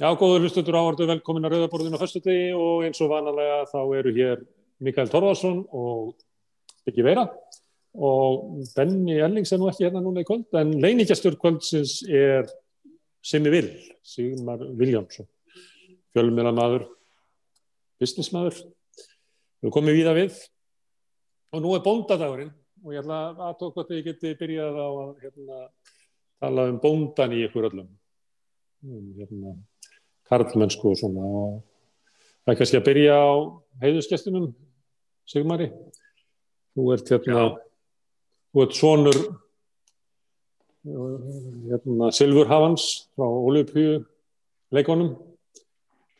Já, góður hlustutur ávartu, velkomin að Rauðaborðinu á fyrstutegi og eins og vanalega þá eru hér Mikael Torvarsson og Byggi Veira og Benny Ellings er nú ekki hérna núna í kvöld en leiníkjastur kvöldsins er Simi Vil, Sigmar Viljámsson, fjölmjölanmaður, businessmaður, við komum við við og nú er bóndadagurinn og ég ætla að tók að þið geti byrjað á að hérna, tala um bóndan í ykkur öllum. Um, hérna, karlmennsku og svona. Og það er kannski að byrja á heiðuskestinum Sigmari. Þú ert hérna Já. þú ert svonur hérna Silfurhavans frá Olupíu leikonum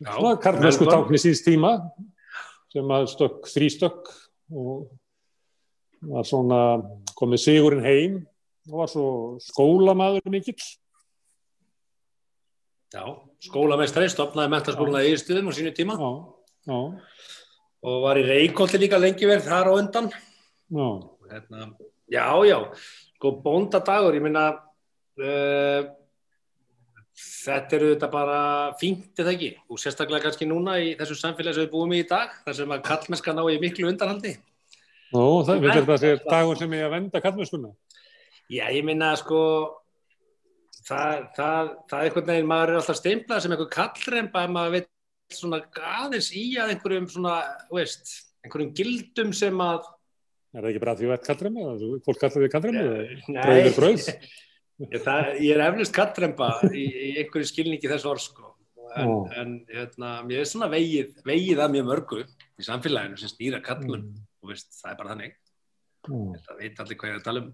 karlmennsku tákni síðst tíma sem að stökk þrý stökk og var svona komið sigurinn heim og var svo skólamaður mikill. Já, skólamestari, stopnaði mentarskóluna í Ístuðum á sínu tíma. Já, já. og var í Reykjóldi líka lengi verð þar á undan. Já, hérna, já, já. Sko bóndadagur, ég minna uh, eh, þetta eru þetta bara fínt eða ekki? Og sérstaklega kannski núna í þessu samfélagi sem við búum í í dag, þar sem að kallmenska ná í miklu undanhaldi. Nú, það er dagur sem ég að venda kallmennskuna Já, ég minna sko það, það, það er einhvern veginn, maður er alltaf steimplað sem einhver kallremba að maður veit svona aðeins í að einhverjum svona, veist, einhverjum gildum sem að Er það ekki bara því að þú ert kallremba? Fólk kallar því kallremba? Bröður bröðs? Ég er eflust kallremba í, í einhverju skilningi þessu orð sko. en, en hérna, mér er svona vegið, vegið að mjög mörgu í samfélaginu sem stýra kallum mm. og veist, það er bara þannig mm. það veit allir hvað ég er að tala um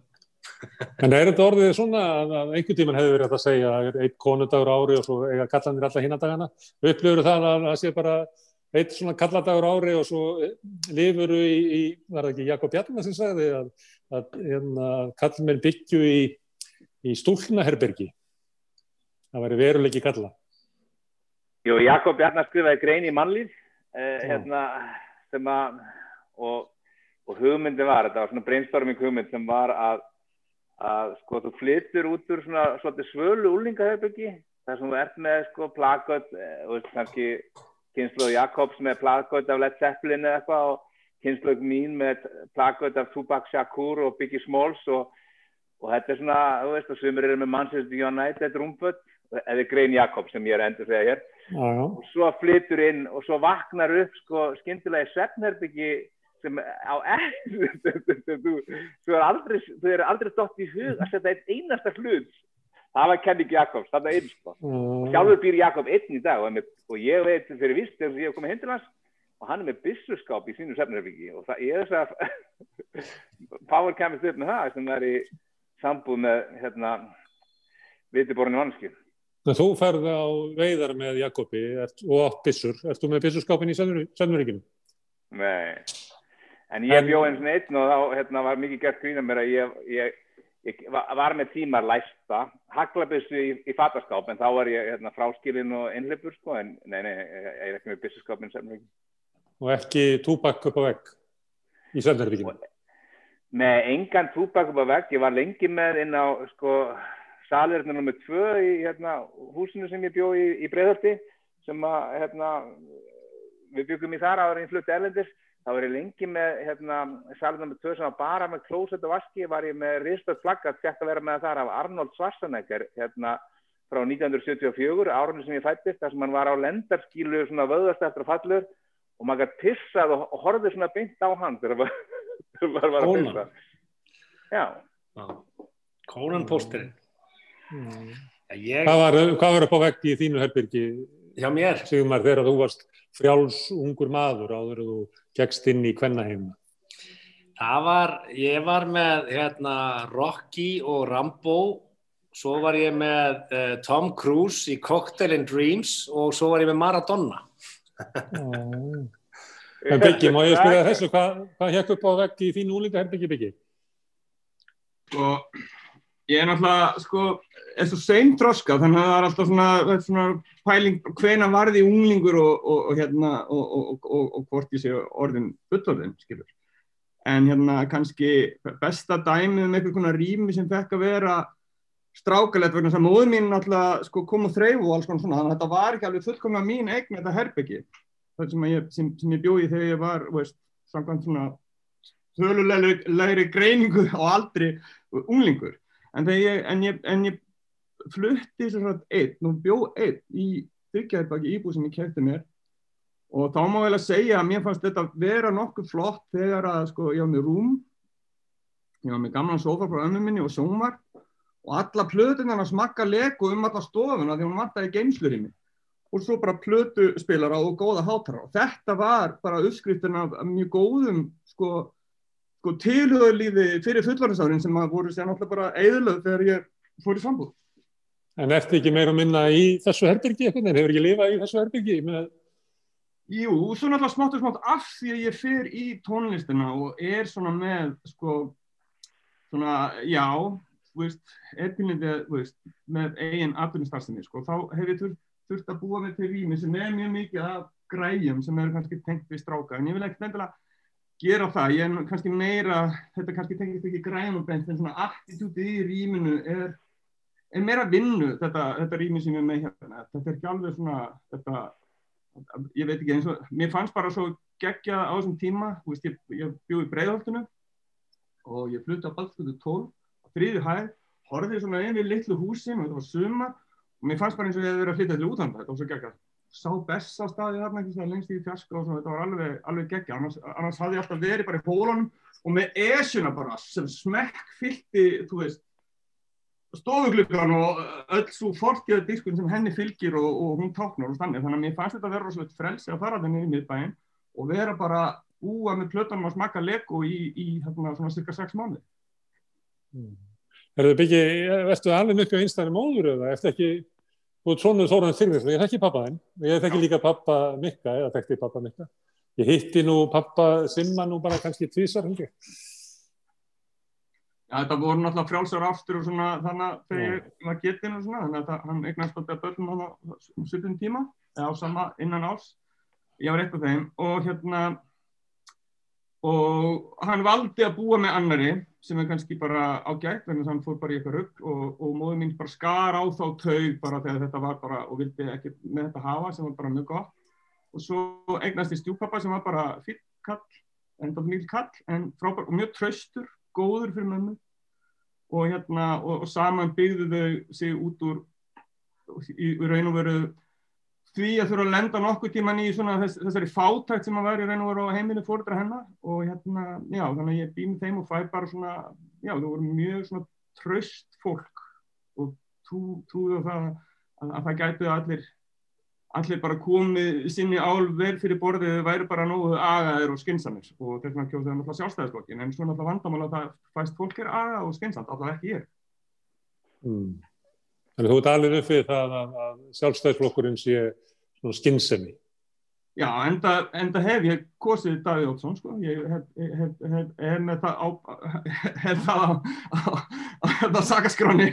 En er þetta orðið svona að einhvern tíman hefur verið að segja að einn konundagur ári og svo eiga kallanir alla hinnadagana upplifur það að það sé bara einn svona kalladagur ári og svo lifuru í, í var það ekki Jakob Bjarnar sem sagði að, að, að hérna, kallmenn byggju í, í stúlnaherbergi það væri veruleiki kalla. Jú, Jakob Bjarnar skrifaði grein í mannlýf eh, hérna, sem að og, og hugmyndi var, þetta var svona brainstorming hugmynd sem var að að sko þú flyttur út úr svona svolítið svölu úlingahöfbyggi þar sem þú ert með sko plakot eh, og kannski kynslu Jakobs með plakot af Led Zeppelin eða eitthvað og kynslu mín með plakot af Tupac Shakur og Biggie Smalls og, og þetta er svona, þú veist, og sumir eru með Manchester United rúmböld eða Grein Jakobs sem ég er endur þegar hér. Og svo flyttur inn og svo vaknar upp sko skyndilega í Svefnherbyggi sem á þú er aldrei þú er aldrei stótt í hug að setja einn einasta hlut. Það var Kenny Jacobs, það er einn sko. Mm. sjálfur býr Jakob einn í dag og, með, og ég veit fyrir vist þegar ég hef komið hindi hans og hann er með bissurskáp í sínu sefnarfiki og það er þess að Power kemist upp með það sem er í sambúð með hérna vitiborinu vanski Þú ferði á veiðar með Jakobi og átt bissur, erst þú með bissurskápin í sefnarfikinu? Nei en ég bjóð eins og einn og þá hérna, var mikið gert grína mér að ég, ég, ég var með tímar læsta haglabissu í, í fattaskáp en þá var ég hérna, fráskilinn og innleipur sko, en nei, nei, ég er ekki með bissuskápin sem ekki Og ekki túbakk upp á vegg í Söndarvíkinu? Nei, engan túbakk upp á vegg ég var lengi með inn á sko, salirna nr. 2 í hérna, húsinu sem ég bjóð í, í Breðhöldi sem að hérna, við byggum í þar áður en flutti erlendis þá var ég lengi með hérna, salunum með tvö sem var bara með klósett og vaski var ég með ristöð flaggat sett að vera með þar af Arnold Schwarzenegger hérna frá 1974 árunni sem ég fættist þar sem hann var á lendarskílu svona vöðast eftir að fallur og maður gæti pissað og, og horfið svona beint á hann þegar maður var að pissa. Já. Kónan pósturinn. Mm. ég... Hvað var, var upp á veggi í þínu herbyrgi? Hjá mér? Sigmar þegar þú varst frjáls ungur maður áður og þú gegst inn í kvennaheimna? Það var, ég var með hérna, Rocky og Rambo, svo var ég með uh, Tom Cruise í Cocktail and Dreams og svo var ég með Maradona. oh. En Byggi, má ég spyrja þessu, hvað, hekk upp á vegg í þín úlinga herbyggi Byggi? Og ég er náttúrulega, sko, er svo seint droska, þannig að það er alltaf svona, svona pæling, hvena varði unglingur og, og, og hérna, og, hvort ég sé orðin fullorðin, skilur. En hérna kannski besta dæmið um einhvern konar rými sem fekk að vera strákalett vegna sem móður mín alltaf sko, kom og þreyf og alls konar svona þannig að þetta var ekki alveg fullkomlega mín eign þetta herbyggi sem ég, sem, sem ég bjóði þegar ég var veist, samkvæmt svona þölulegri greiningu á aldri unglingur en, ég, en, ég, en ég flutti sem sagt einn og bjó einn í þryggjaðarbaki íbúð sem ég kæfti mér. Og þá má ég vel að segja að mér fannst þetta vera nokkuð flott þegar að sko ég var með rúm. Ég var með gamlan sofa frá ömmu minni og sjómar og alla plötunar að smakka leku um alla stofuna því hún vantaði geimslur í mig. Og svo bara plötu spilara og góða hátara og þetta var bara uppskriftin af mjög góðum sko, sko tilhauðlífi fyrir fullvarðisárin sem að voru sér náttúrulega bara eðlöð þegar ég fór í sambúð. En ertu ekki meira að minna í þessu herbyrgi eitthvað, en hefur ekki lifað í þessu herbyrgi með Jú, svo náttúrulega smátt og smátt af því að ég fyrir í tónlistina og er svona með sko svona, já veist, eðbyrnið með eigin atvinnstarfsemi sko, þá hef ég þurft, þurft að búa mig til rými sem er mjög mikið af græjum sem eru kannski tengt við stráka. En ég vil ekkert nefnilega gera það, ég er kannski meira þetta kannski tengist ekki græjum og bent en svona attitútið í rýminu er, er meira vinnu þetta, þetta rými sem ég með hérna. Þetta er ekki alveg svona þetta, ég veit ekki eins og mér fannst bara svo gegja á þessum tíma. Veist, ég, ég bjóði breiðholtinu og ég flutti á Balskutu 12 þriði hæð, horfið svona einn við litlu húsin og þetta var sumar. Og mér fannst bara eins og ég hefði verið að flytja til útlanda, þetta var svo geggjað. Sá best á staði þarna, ekki svona lengst í fjarska og svona, þetta var alveg, alveg geggjað, annars, annars hafði ég alltaf verið bara í hólunum og með esjuna bara sem smekk fylgti, þú veist, stofugluggan og öll svo fortjöðu diskun sem henni fylgir og, og hún táknar og stannir, þannig að mér fannst þetta að vera rosalega frelsi að fara þenni í miðbæinn og vera bara búa með plötunum og smaka lego í, í hérna svona cirka 6 mánuði. Mm. Er þau byggið, ertu alveg mjög einstæðin móður eða eftir ekki, þú er trónuð Þóran Þingriðsson, ég þekki pappa þinn, ég þekki líka pappa Mikka, eða þekkti pappa Mikka. Ég hitti nú pappa Simma nú bara kannski tvísar, ég. Já, þetta voru náttúrulega frjálsar ástur og svona þannig að þegar ég var getinn og svona, þannig að það, hann eignast alltaf börnum hann á 17 tíma, eða á sama innan ás. Ég var eitt af þeim og hérna, og hann valdi að búa með annari sem er kannski bara ágætt þannig að hann fór bara í eitthvað rugg og, og móður mín bara skar á þá taug bara þegar þetta var bara og vildi ekki með þetta hafa sem var bara mjög gott. Og svo eignast ég stjúpappa sem var bara fyrir kall, enda mjög kall en frábær og mjög tröstur, góður fyrir mömmu. Og hérna og, og saman byggðu þau sig út úr í, í raun og veru því að þurfa að lenda nokkuð tíman í þess, þessari fátækt sem að í raun og veru á heiminu fóröldra hennar og hérna, já, þannig að ég býð með þeim og fæ bara svona, já, það voru mjög svona tröst fólk og trú, trúðu það að, að það gætu allir, allir bara komið sinni álverð fyrir borðið þau væri bara nógu agaðir og skinsamir og þess vegna kjóðum það náttúrulega sjálfstæðisflokkin en svona náttúrulega vandamála að það fæst fólk er aga og skinsamt, alltaf ekki ég. Mm. Þannig að þú ert alveg uppið það að, að sjálfstæðisflokkurinn sé svona skinnsemi. Já, enda, enda hef ég kosið Davíð Ótsson, sko, ég hef, hef, hef, hef með það á, hef það á, á, á, á sakaskráni.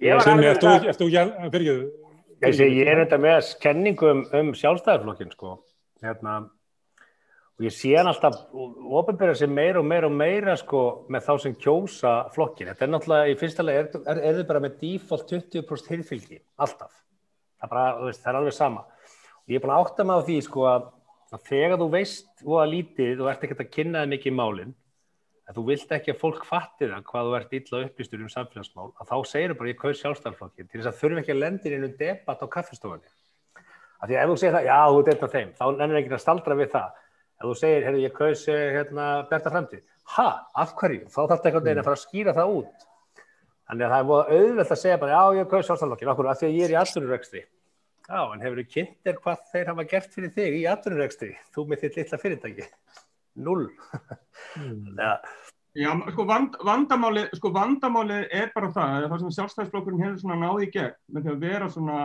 Ég var alveg það. Eftir þú, fyrir ekki, ég er þetta með kenningu um, um sjálfstæðarflokkin, sko, hérna, og ég sé hann alltaf ofinbæra sér meira og meira og meira sko með þá sem kjósa flokkin. Þetta er náttúrulega, í fyrsta lega er, er, er þið bara með default 20% hirðfylgi, alltaf. Það er, bara, veist, það er alveg sama. Og ég er búin að átta mig á því sko að, að þegar þú veist og að lítið og ert ekkert að kynna þig mikið í málinn, að þú vilt ekki að fólk fatti það hvað þú ert illa upplýstur um samfélagsmál, að þá segir bara ég kaus sjálfstæðarflokkin til þess að þurfi ekki að lendir inn um debatt á kaffestofunni. Af því að ef þú segir það, já þú eitthvað þeim, þá nennir ekki að staldra við það ef þú segir, herru, ég kaus eh, hérna, Berta Framtíð, ha, af hverju? Þá þarf þetta einhvern veginn að fara að skýra það út. Þannig að það er búin auðvelt að segja bara, já, ég kaus sjálfstæðarflokkin, okkur, af því að ég er í atvinnurekstri. Já, en hefur þú kynnt er hvað þeir hafa gert fyrir þig í atvinnurekstri? Þú með þitt litla fyrirtæki. Null. mm. Já, sko, vand, vandamáli, sko vandamáli er bara það, það sem sjálfstæðisflokkurinn hefur svona náði í gegn með því að vera svona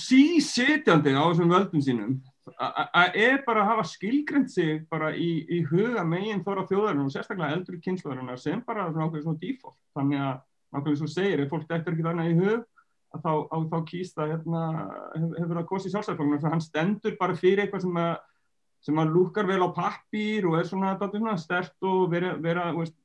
sísitjandi á þessum völdum sínum að er bara að hafa skilgrend sig bara í, í huga meginn þóra þjóðarinn og sérstaklega eldri kynnslóðarinnar sem bara nákvæmlega svona default. Þannig að nákvæmlega svo segir ef fólk eftir ekki þarna í hug að þá, að, þá kýsta hérna, hefur það í sjálfsæðarflokkurinn þannig að hann stendur bara fyrir eitthvað sem að, sem að lúkar vel á pappir og er svona, svona stert og vera, vera veist,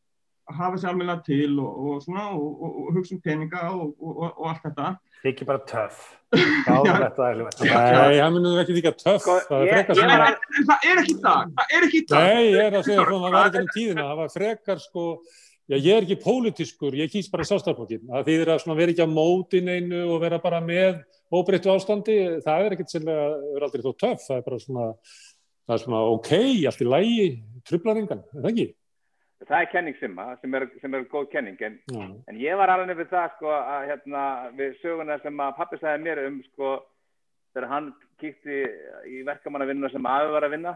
hafa sér alveg til og, og, svona, og, og hugsa um peninga og allt þetta. Það er ekki bara töff. Nei, það munum ekki líka töff. Sko, það er frekar svona... Það er ekki það. Það er ekki það. Nei, ég er að segja svona, það var ekki um tíðina. Það var frekar sko, já ég er ekki pólitískur, ég kýst bara sástaflokkin. Það þýðir að vera ekki á mótin einu og vera bara með óbreyttu ástandi. Það er ekkert sérlega, það er aldrei þó töff. Það er bara svona, það er svona ok, allt í lægi, trublaringan, er það ekki? Það er kenning simma sem er, sem er góð kenning en, mm. en ég var alveg nefnir það sko að hérna við söguna sem að pappi sagði mér um sko þegar hann kíkti í verkamannavinnuna sem aðeins var að vinna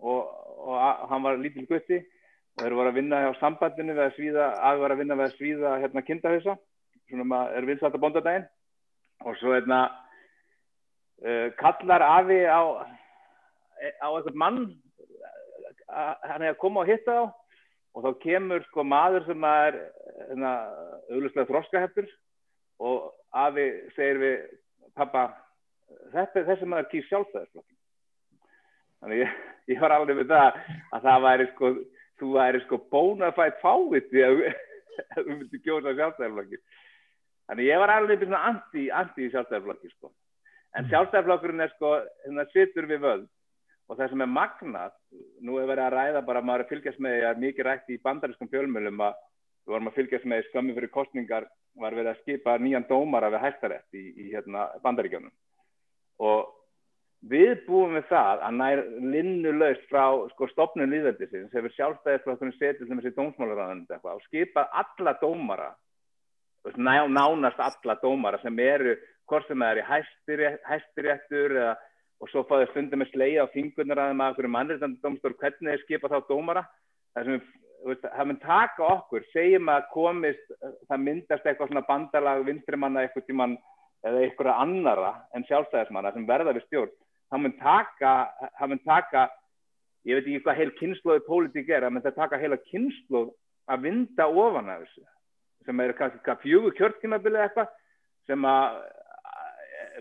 og, og hann var lítil gutti og þeir voru að vinna á sambandinu við að svíða, aðeins var að vinna við að svíða hérna kindahauðsa svona maður er vinsat á bondadaginn og svo hérna uh, kallar afi á á eitthvað mann hann er að koma og hitta þá og þá kemur sko maður sem er hérna, auðvitað þróskaheftur og afi segir við pappa þetta er þessi maður kýr sjálfstæðisflokkin þannig ég, ég var alveg við það að það væri sko þú væri sko bónafætt fáviti að þú myndi kjósa sjálfstæðisflokkin þannig ég var alveg svona anti, anti sjálfstæðisflokkin sko. En mm. sjálfstæðisflokkurinn er sko hérna sittur við völd og það sem er magnat, nú er verið að ræða bara, maður er að fylgjast með, ég er mikið rætt í bandarískum fjölmjölum að við vorum að fylgjast með skömmi fyrir kostningar, var við að skipa nýjan dómara við hæstarétt í, í hérna, bandaríkjónum og við búum við það að nær linnulegst frá sko, stopnum líðveldisins hefur sjálfstæðisflokkurinn setið sem þessi dómsmálaráðan og skipað alla dómara ná, nánast alla dómara sem eru hvort sem það er í hæstiréttur eða og svo fáðu stundum með sleið á fingurnar aðeins með okkur mannreitandumstór hvernig þeir skipa þá dómara? Það sem við, það mun taka okkur. Segjum að komist, það myndast eitthvað svona bandalag, vinstrimanna eitthvað tíman eða eitthvað annara en sjálfstæðismanna sem verða við stjórn. Það mun taka, það mun taka ég veit ekki hvað heil kynnslóði pólitík er, það mun taka heila kynnslóð að vinda ofan af þessu sem er kannski fjögur kjörtímabilið eitthvað sem að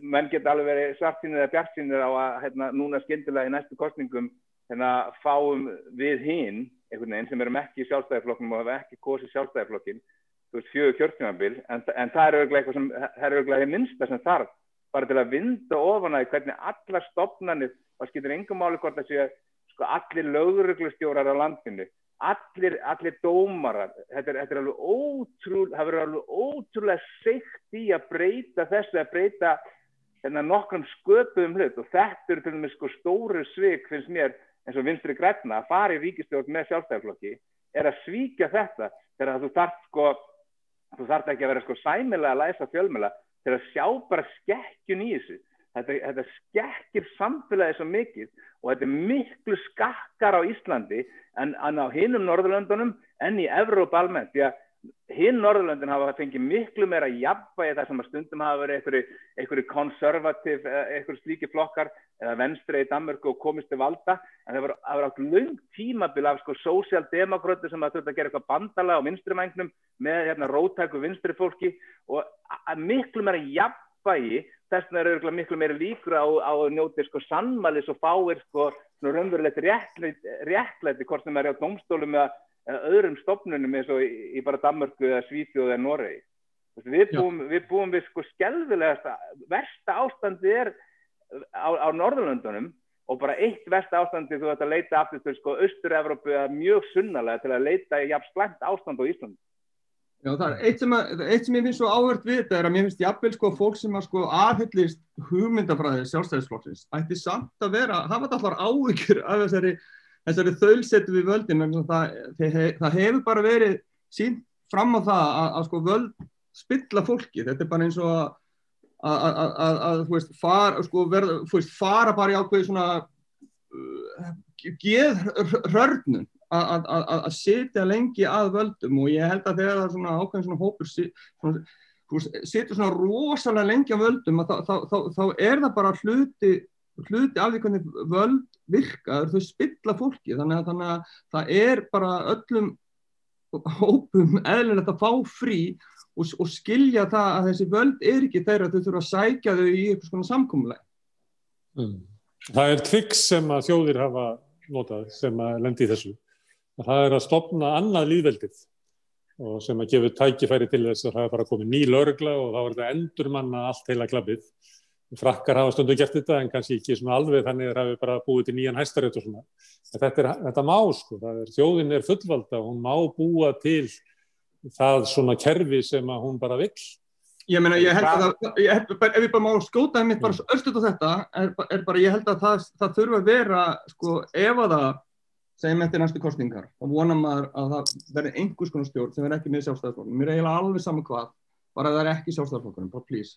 menn geta alveg verið svartínir eða bjartínir á að hérna, núna skyndilega í næstu kostningum hérna, fáum við hinn einhvern veginn sem erum ekki í sjálfstæðarflokknum og hafa ekki kosið veist fjögur kjörtjónabil en, en það er auðvitað eitthvað sem það er auðvitað það minnsta sem þarf bara til að vinda ofan að hvernig alla stopnarnir og skilur yngum máli hvort að séu sko, allir löguröglustjórar á landinu allir, allir dómarar þetta er, þetta er alveg ótrúlega það verður alveg ótrúlega seikt í að breyta þessu að breyta hérna nokkrum sköpuðum hlut. Og þetta eru til dæmis sko stóru svik finnst mér eins og vinstri græna að fara í ríkistjórn með sjálfstæðarflokki er að svíkja þetta þegar þú þarf sko þú þarf ekki að vera sko sæmilega að læsa fjölmjöla að sjá bara skekkjun í þessu. Þetta, þetta skekkir samfélagi svo mikið og þetta er miklu skakkar á Íslandi en á hinnum Norðurlöndunum en í Evrópa almennt. Því að hinn Norðurlöndin hafa fengið miklu meira jafnvægi þar sem að stundum hafa verið einhverju konservativ, einhverju slíki flokkar eða venstri í Danmörku og komist til valda. En það var átt lang tímabil af sko sósjaldemokrati sem að þurft að gera eitthvað bandala á vinstrimængnum með hérna rótæku vinstri fólki. Og miklu meira jafnvægi þess vegna eru miklu meira líkur á, á að njóti sko sannmælis og fáir sko raunverulegt réttlæti hvort sem er á domstólum eða öðrum stopnunum eins og í, bara Danmörku eða Svíþjóð eða Noregi. Við búum, við búum við sko skelvilegast versta ástandi er á, á Norðurlöndunum og bara eitt versta ástandi þú ætti að leita aftur til sko Östur-Európu eða mjög sunnalega til að leita í jafn slæmt ástand á Íslandi. Já það er eitt sem, að, eitt sem ég finnst svo áhört við þetta er að mér finnst jafnvel sko fólk sem að sko aðhyllist hugmyndafræði sjálfstæðisflokksins ætti samt að vera, hafa þetta allar áhyggjur af þessari þessari þaulsetu við völdin það, það hefur bara verið sín fram á það að, að sko völd spilla fólki, þetta er bara eins og að, að, að þú veist, far, sko, verð, veist, fara bara í ákveði svona uh, geð rörnum að setja lengi að völdum. Og ég held að þegar það er svona ákveðin svona hópur svona, setur svona rosalega lengi á völdum þá, þá, þá, þá er það bara hluti hluti af því hvernig völd virka, þau spilla fólki þannig að, þannig að það er bara öllum hópum eðlilegt að fá frí og, og skilja það að þessi völd er ekki þeirra þau þurfa að sækja þau í eitthvað svona samkómuleg mm. Það er triks sem að þjóðir hafa notað sem að lendi í þessu það er að stopna annað líðveldið og sem að gefa tækifæri til þess að það er bara komið ný lörgla og þá er þetta endur manna allt heila klappið. Frakkar hafa stundu gert þetta en kannski ekki svona alveg þannig að það hefur bara búið til nýjan hæstarétt og svona. En þetta, er, þetta má sko, er, þjóðin er fullvalda, hún má búa til það svona kerfi sem að hún bara vill. Ég meina, ég held að það, ég held, ef ég bara má skóta mitt bara öllstut á þetta, er, er bara, ég held að það, það þurfa að vera, sko, ef að það, segjum eftir næstu kostningar, þá vonar maður að það verði einhvers konar stjórn sem verði ekki með sjálfstæðarflokkurinn. Mér er eiginlega alveg saman hvað, bara að það er ekki sjálfstæðarflokkurinn, bara please.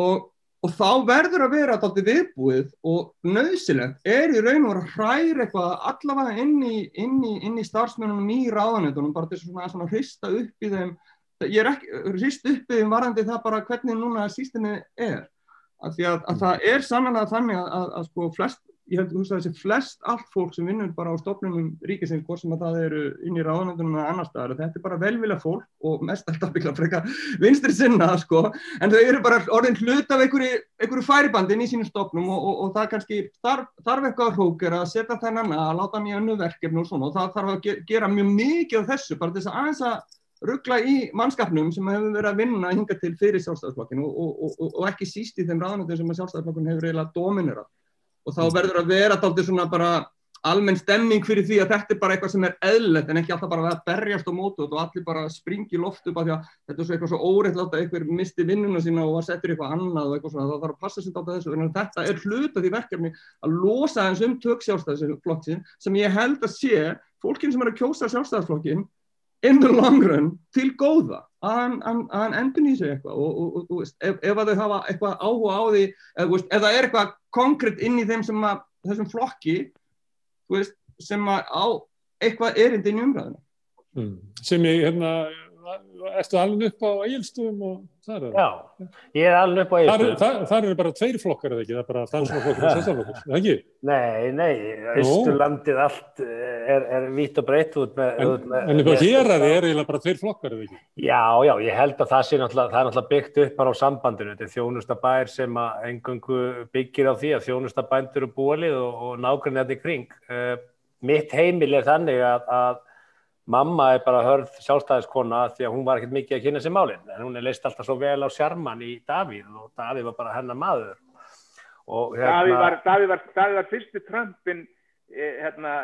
Og og þá verður að vera þetta viðbúið og nöðsilegt er í raun og vera hræri eitthvað allavega inn í, inn í, inn í starfsmennunum í ráðanetunum bara til svona að hrista upp í þeim. Ég er ekki, hrist upp í þeim varandi það bara hvernig núna sístinni er. Að því að, að það er sannlega þannig að, að, að sko flest ég held að þessi flest allt fólk sem vinnur bara á stofnunum ríkisins, hvort sem að það eru inn í ráðanöndunum eða annar staðar, þetta er bara velvilja fólk og mest alltaf byggla freka vinstri sinna, sko, en þau eru bara orðin hlut af einhverju, einhverju færibandin í sínum stofnum og, og, og það kannski þarf, þarf eitthvað að hrókera að setja þennan að láta í önnu verkefni og svona. Og það þarf að gera mjög mikið af þessu, bara þess að aðeins að ruggla í mannskapnum sem hefur verið að vinna hinga til fyrir sjálfstæðarflokkinu og, og ekki síst í þeim ráðanöndum sem sjálfstæðarflokkinu hefur og þá verður að vera alltaf svona bara almenn stemming fyrir því að þetta er bara eitthvað sem er eðlert en ekki alltaf bara að berjast á mótu og allir bara springi loft upp að því að þetta er svo eitthvað svo óreitt að eitthvað misti vinnuna sína og var settur eitthvað annað og eitthvað svona þá þarf að passa sér á þessu. En þetta er hluta því verkefni að losa eins um töksjálfstæðisflokkin sem ég held að sé fólkin sem er að kjósa sjálfstæðisflokkin in the long run til góða að hann endur nýsa eitthvað og, og, og, og ef, ef þau hafa eitthvað áhuga á því eða, ef það er eitthvað konkrétt inn í þeim að þessum flokki veist, sem á eitthvað erindin í umræðinu mm. sem ég hérna Erstu alveg upp á eigilstum og það er það? Já, ég er alveg upp á eigilstum. Það, það, það eru bara tveir flokkar eða ekki? Það er bara fransmannflokkur og sérstaflokkur, það ekki? Nei, nei, Ísturlandið allt er, er vitt og breytt út með... En, út með, en á hér er eiginlega bara tveir flokkar eða ekki? Já, já, ég held að það sé náttúrulega, það er náttúrulega byggt upp bara á sambandinu. Þetta er þjónustabær sem að engungu byggir á því að þjónustabændur og búalið og, og nákvæmlega þetta í kring. Uh, mitt heimil er þannig að, að Mamma er bara hörð sjálfstæðiskona því að hún var ekkert mikið að kynna sér málinn en hún er leist alltaf svo vel á sjarman í Davíð og Davíð var bara hennar maður. Hérna... Davíð, var, Davíð, var, Davíð var fyrstu Trumpin eh, hérna,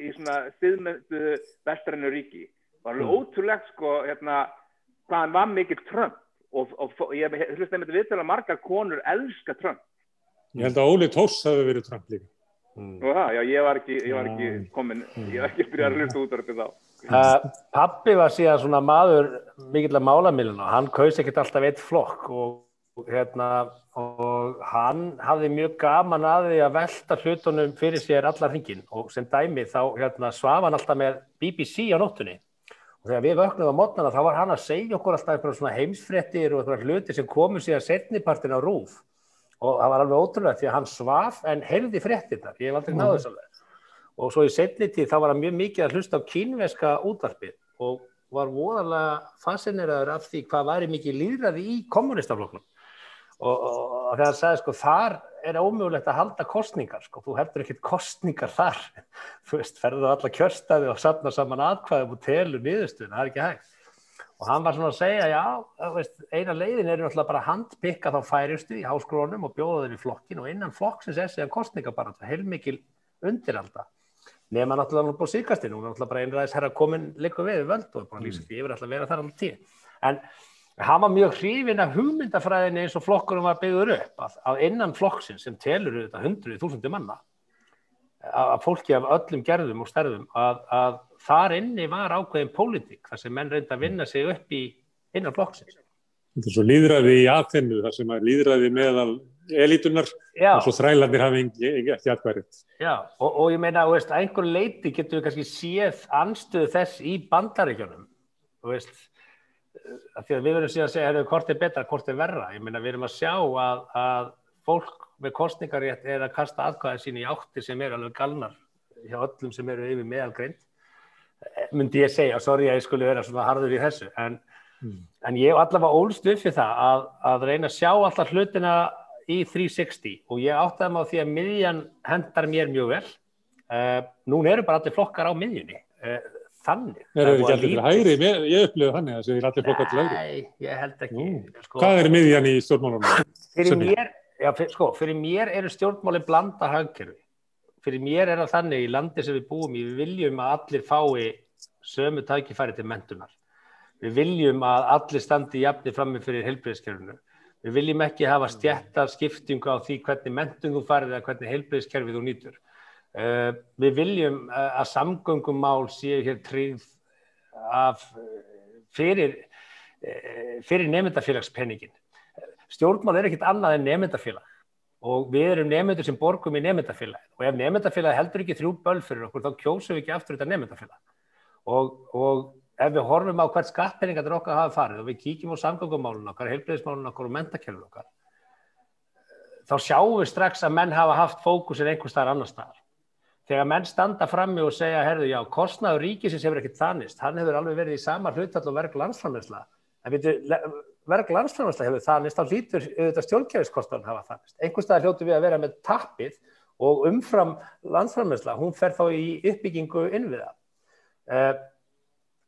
í svona stiðmöndu vestrænu ríki. Það var alveg mm. ótrúlegt sko hérna hvað hann var mikill Trump og, og, og ég hlust nefndi viðtölu að margar konur elska Trump. Ég held að Óli Tórs hafi verið Trump líka. Mm. Það, já, ég var ekki, ég var ekki komin, ég var ekki byrjað að hlusta út af þetta þá. Uh, pappi var síðan svona maður mikill að mála millina og hann kaus ekkert alltaf eitt flokk og, hérna, og hann hafði mjög gaman að því að velta hlutunum fyrir sér allar hringin og sem dæmi þá hérna, svaf hann alltaf með BBC á nóttunni. Og þegar við vöknum á mótnana þá var hann að segja okkur alltaf eitthvað svona heimsfrettir og eitthvað hluti sem komur síðan setnipartin á rúf og það var alveg ótrúlega því að hann svaf en heyrði frettir þar, ég hef aldrei náðu þess að og svo í setni tíð þá var hann mjög mikið að hlusta á kínveska útvarpið og var voðalega fascineraður af því hvað væri mikið líðræði í kommunistafloknum og, og, og þegar hann sagði sko þar er ómögulegt að halda kostningar sko, þú heldur ekkert kostningar þar. Þú veist, ferðu það alla kjörstaði og safna saman aðkvæðum og telur niðurstuðin, það er ekki hægt. Og hann var svona að segja, já, veist, eina leiðin er náttúrulega bara að handpikka þá færistu í háskrónum og bjóða þeir í flokkin og innan flokksins er síðan kostningar bara heilmikil undiralda nema náttúrulega búið síkastinn og náttúrulega bara einræðis herra komin líka við völd og bara lýsa því yfir alltaf vera þar alveg tíð en hann var mjög hrifin af hugmyndafræðinni eins og flokkurum var byggður upp að, að innan flokksinn sem telur þetta hundruði þúsundi manna að fólki af öllum gerðum og stærðum að, að þar inni var ákveðin pólitík þar sem menn reynda að vinna sig upp í innan flokksins. Þetta er svo líðræði í aðfinnu þar sem er líðræði meðal elitunar og svo þrælandir hafi ekki aðkværit. Já, og, og ég meina, veist, að einhver leiti getur við kannski séð anstöðu þess í bandaríkjónum, veist, að við verðum síðan að segja, hvort er betra, hvort er verra. Ég meina, við erum að sjá að, að fólk með kostningarétt er að kasta aðkvæðin sín í átti sem eru alveg galnar hjá öllum sem eru yfir meðalgreint. Myndi ég segja, sorry að ég skulle vera svona harður í þessu, en, mm. en ég allavega ólst upp fyrir það að, að reyna að sjá alltaf hlutina í 360 og ég áttaði maður því að miðjan hendar mér mjög vel. Uh, nún eru bara allir flokkar á miðjunni. Uh, þannig. Er það ekki allir hægri? Ég upplifði þannig að það er allir flokkar til hægri. Nei, ég held ekki. Sko, Hvað er miðjan í stjórnmálunum? Fyrir mér, já, fyr, sko, fyrir mér eru stjórnmáli blanda hagkerfi. Fyrir mér er það þannig í landi sem við búum í, við viljum að allir fái sömu tækifæri til mentunar. Við viljum að allir standi jafni frammi fyrir heilbreyðskerfinu. Við viljum ekki hafa stjættar skiptingu á því hvernig mentum þú farið eða hvernig heilbreyðskerfið þú nýtur. Uh, við viljum uh, að samgöngumál séu hér tríð af uh, fyrir, fyrir nefndafélagspenningin. Stjórnmál er ekkit annað en nefndafélag og við erum nefndur sem borgum í nefndafélag og ef nefndafélag heldur ekki þrjú böl fyrir okkur þá kjósum við ekki aftur þetta nefndafélag og, og ef við horfum á hvert skattpenningar þetta okkar hafa farið og við kíkjum á samgöngumálun okkar, heilbreyðismálun okkar og mentakjörfun okkar þá sjáum við strax að menn hafa haft fókusin einhver staðar annar staðar. Þegar menn standa frammi og segja, herðu, já, kostnaður ríkisins hefur ekkert þannist, hann hefur alveg verið í sama hlutall og verk landsframleysla, en verk landsframleysla hefur þannist, þá hlýtur auðvitað stjórnkjæfiskostnaðun hafa þannist. Einhver staðar hljótu við að vera með tappið og umfram landsframleysla, hún fer þá í uppbyggingu innviða.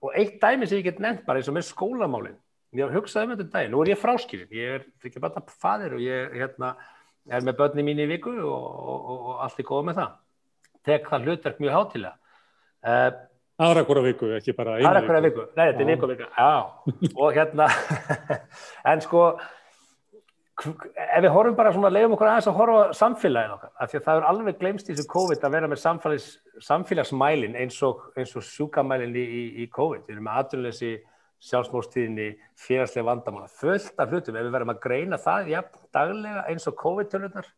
Og eitt dæmi sem ég get nefnt bara eins og með skólamálinn ég har hugsað um þetta dæmi, nú er ég fráskilin ég er ekki bara fadir og ég hérna, er með börni mín í viku og, og, og, allt er góð með það. Tek það hlutverk mjög hátilega uh, aðra hverja viku, ekki bara aðra hverja viku, nei þetta er viku viku og hérna en sko ef við horfum bara svona, leiðum okkur aðeins að horfa samfélagin okkar, af því að það er alveg glemst í þessu COVID að vera með samfélagsmælin eins og, og sjúkamælin í, í, í COVID, við erum með aðrunleysi sjálfsmórstíðinni, félagslega vandamála fullt af hlutum, ef við verðum að greina það ja, daglega eins og COVID-tölunar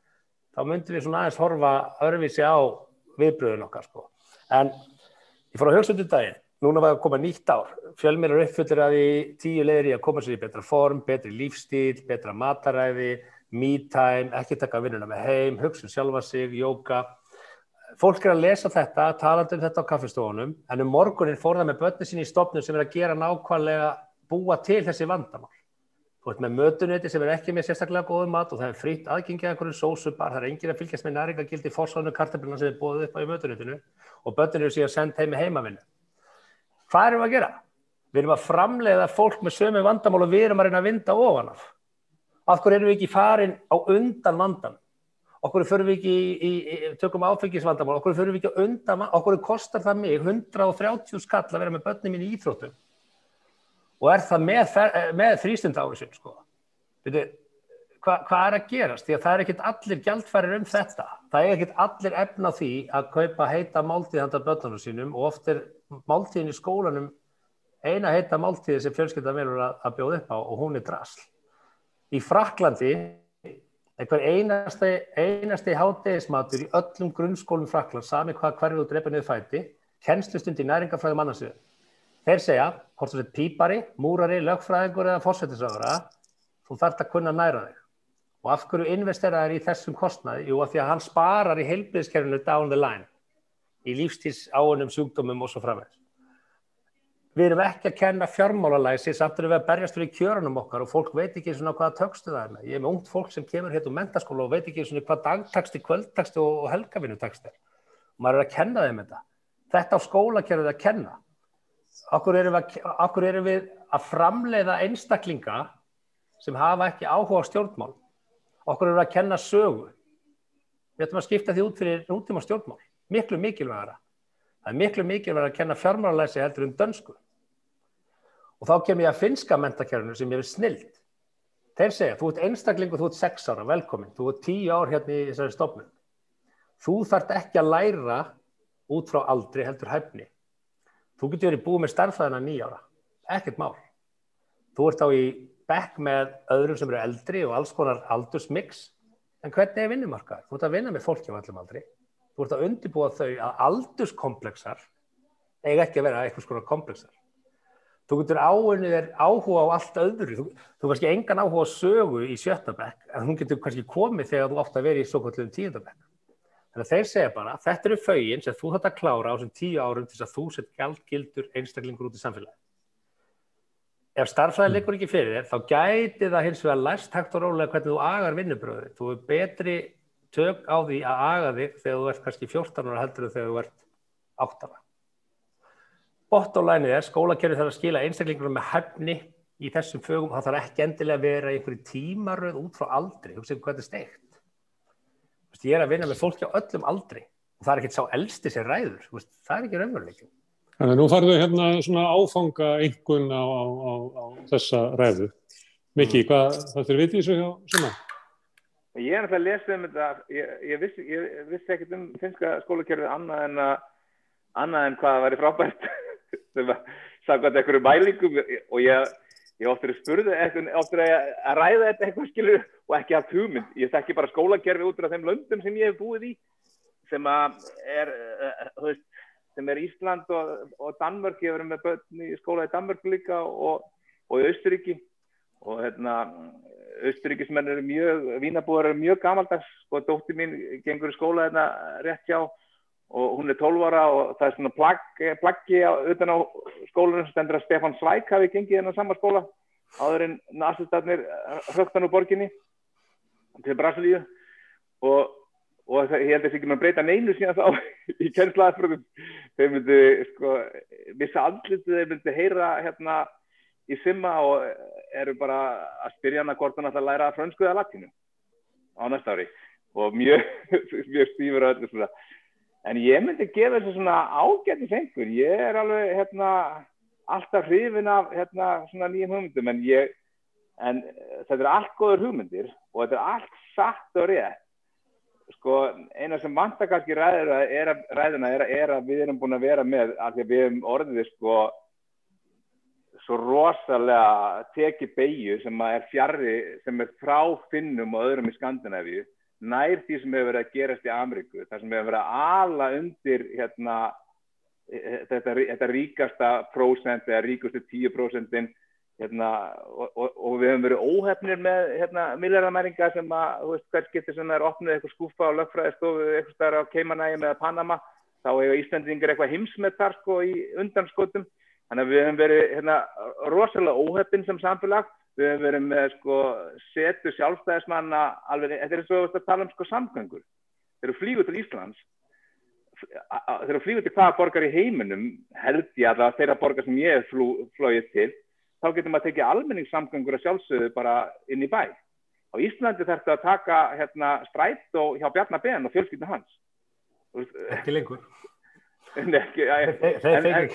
þá myndum við svona aðeins horfa örfísi á viðbröðun okkar sko. en ég fór að hugsa um þetta daginn núna var það að koma nýtt ár, fjölmir eru uppfyllir að því tíu leðir í að koma sér í betra form, betri lífstíl, betra mataræði, me-time, ekki taka vinnuna með heim, hugsun sjálfa sig, jóka. Fólk er að lesa þetta, talandi um þetta á kaffestofunum, en um morgunin fór það með börni sín í stopnum sem er að gera nákvæmlega búa til þessi vandamál. Þú ert með mötuneti sem er ekki með sérstaklega góðu mat og það er fritt aðgengið að einhverju sósubar, það er engin að fylgjast með næringagildi fórsvonu kartablina sem er búið upp á í mötunetinu og börnir eru síðan sendt heim með heimavinnu. Hvað erum við að gera? Við erum að framleiða fólk með sömu vandamál og við erum að reyna að vinda ofan af. Af hverju erum við ekki farin á undan vandan? Okkur fyrir við ekki í, í, í tökum áfengisvandamál, okkur fyrir við ekki á undan, okkur kostar það mig 130 skall að vera með börnum mín í íþróttum og er það með, með þrýstund á þessu, sko. Veitu, hva, hvað er að gerast? Því að það er ekkit allir gjaldfærir um þetta. Það er ekkit allir efna því að kaupa heita máltíð handa börnunum sínum og oft er máltíðin í skólanum eina heita máltíði sem fjölskylda velur að, að bjóða upp á og hún er drasl. Í Fraklandi, einhver einasti, einasti hátegismatur í öllum grunnskólum Frakland, sami hvað hverju þú drepa niður fæti, kennslustund í næringafræðum annarsöðu. Þeir segja, hvort þú sett pípari, múrari, lögfræðingur eða fórsættisögura, þú þarf að kunna næra þig. Og af hverju investera þær í þessum kostnaði? Jú, af því að hann sparar í heilbíðiskerfinu down the line í lífstíls áunum sjúkdómum og svo framvegs. Við erum ekki að kenna fjármálalæsi samt að við að berjast fyrir kjörunum okkar og fólk veit ekki svona hvaða tökstu það er með. Ég er með ungt fólk sem kemur hérna úr mentaskóla og veit ekki svona hvað dagtaksti, kvöldtaksti og helgavinnutaksti er. Og maður er að kenna þeim þetta. Þetta á skólakerfið að kenna. Akkur erum, að, akkur erum við að framleiða einstaklinga sem hafa ekki áhuga á stjórnmál. Akkur erum við að kenna sögu. Við ætlum að skipta því út fyrir nútíma stjórnmál miklu mikilvægara. Það er miklu mikilvægara að kenna fjármálalæsi heldur um dönsku. Og þá kem ég að finska mentakjörnum sem ég er snild. Þeir segja, þú ert einstaklingu, þú ert sex ára, velkomin, þú ert tíu ár hérna í þessari stofnun. Þú þart ekki að læra út frá aldri heldur hæfni. Þú getur verið búið með starfæðina nýjára, ekkert mál. Þú ert á í bekk með öðrum sem eru eldri og alls konar aldursmix, en hvernig er vinnumarkað? Þú ert að vinna með fólki á allum aldri þú ert að undibúa þau að aldurskomplexar eiga ekki að vera eitthvað svona komplexar. Þú getur áunnið þér áhuga á allt öðru. Þú, þú kannski engan áhuga á sögu í sjöttabekk, en hún getur kannski komið þegar þú átt að vera í svo kvöldum tíundabekk. Þannig að þeir segja bara, þetta eru fögin sem þú þátt að klára á þessum tíu árum til þess að þú sett gældgildur einstaklingur út í samfélagi. Ef starfræði liggur ekki fyrir þér, þá gæti það hins vegar læst hægt og rólega hvernig þú agar vinnubröðu. Þú er betri tök á því að aga þig þegar þú ert kannski 14 ára heldur en þegar þú ert 8 ára. bort á læni er skólakerfi þarf að skila einstaklingunum með hefni í þessum fögum, það þarf ekki endilega að vera einhverju tímaröð út frá aldri, þú veist hvað þetta er steikt. Ég er að vinna með fólki á öllum aldri og það er ekkert sá elsti sem ræður, veist, það er ekki raunveruleikum. Þannig að nú farðu hérna svona áfanga einhvern á, á, á, á þessa ræðu. Mikki, mm. hvað það fyrir vitið þessu hjá svona? Ég er alltaf að lesa um þetta, ég, ég vissi, vissi ekkert um finska skólakerfið annað en að annað en hvað það væri frábært. Sem að sagða einhverju mælingum og ég, ég óttur að spurða óttur að, að ræða þetta eitthvað skilur og ekki haft hugmynd, ég þekki bara skólakerfi út af þeim löndum sem ég hef búið í sem er uh, sem er Ísland og, og Danmörk, ég hef verið með börn í skóla í Danmörk líka og, og í Austuríki og hérna Austuríkismenn eru mjög, Vínabúar eru mjög gamaldags og sko, dótti mín gengur í skóla hérna rétt hjá og hún er 12 ára og það er svona plagg, plaggi á, utan á skólanum sem stendur að Stefan Svæk hafi gengið á sama skóla áður en nazistatnir högtan úr borginni til Brasilíu. Og, og það, ég held að það ekki maður breyta neinu síðan þá í kennslaðafröðum þau myndi sko vissa andlitið þau myndi heyra hérna í simma og eru bara að spyrja hana hvort hann ætla að læra fransku eða latínu á næsta ári. Og mjög, mjög stífur að þetta svona. En ég myndi gefa þessu svona ágætti fengur, ég er alveg hérna alltaf hrifin af hérna svona nýjum hugmyndum en ég, en þetta er allt góður hugmyndir og þetta er allt satt og rétt. Sko eina sem vantar kannski ræðina er, er, er að við erum búin að vera með að við erum orðið sko svo rosalega tekið beigju sem er fjarrri, sem er frá finnum og öðrum í Skandinavíu nær því sem hefur verið að gerast í Ameríku, það sem hefur verið að ala undir hérna, e, e, þetta, þetta ríkasta prósent eða ríkustu tíu prósentin hérna, og, og, og við hefum verið óhefnir með hérna, milljarðamæringa sem að, hvers getur sem er opnið eitthvað skúfa og lögfræðistofu eitthvað starf á Keimanægi með Panama, þá hefur Íslandingar eitthvað heimsmetar sko í undanskotum, þannig að við hefum verið hérna, rosalega óhefn sem samfélag. Við hefum verið með sko, setu sjálfstæðismanna alveg, þetta er eins og að tala um sko, samgöngur. Þeir eru flíguð til Íslands. Þeir eru flíguð til hvaða borgar í heiminum held ég það þeirra borgar sem ég hef flóið til þá getur maður að tekið almenningssamgöngur að sjálfsögðu bara inn í bæ. Á Íslandi þarf þetta að taka hérna, strætt og hjá Bjarnabenn og fjölskyldinu hans. Ekki lengur. En, ekki, en, en, en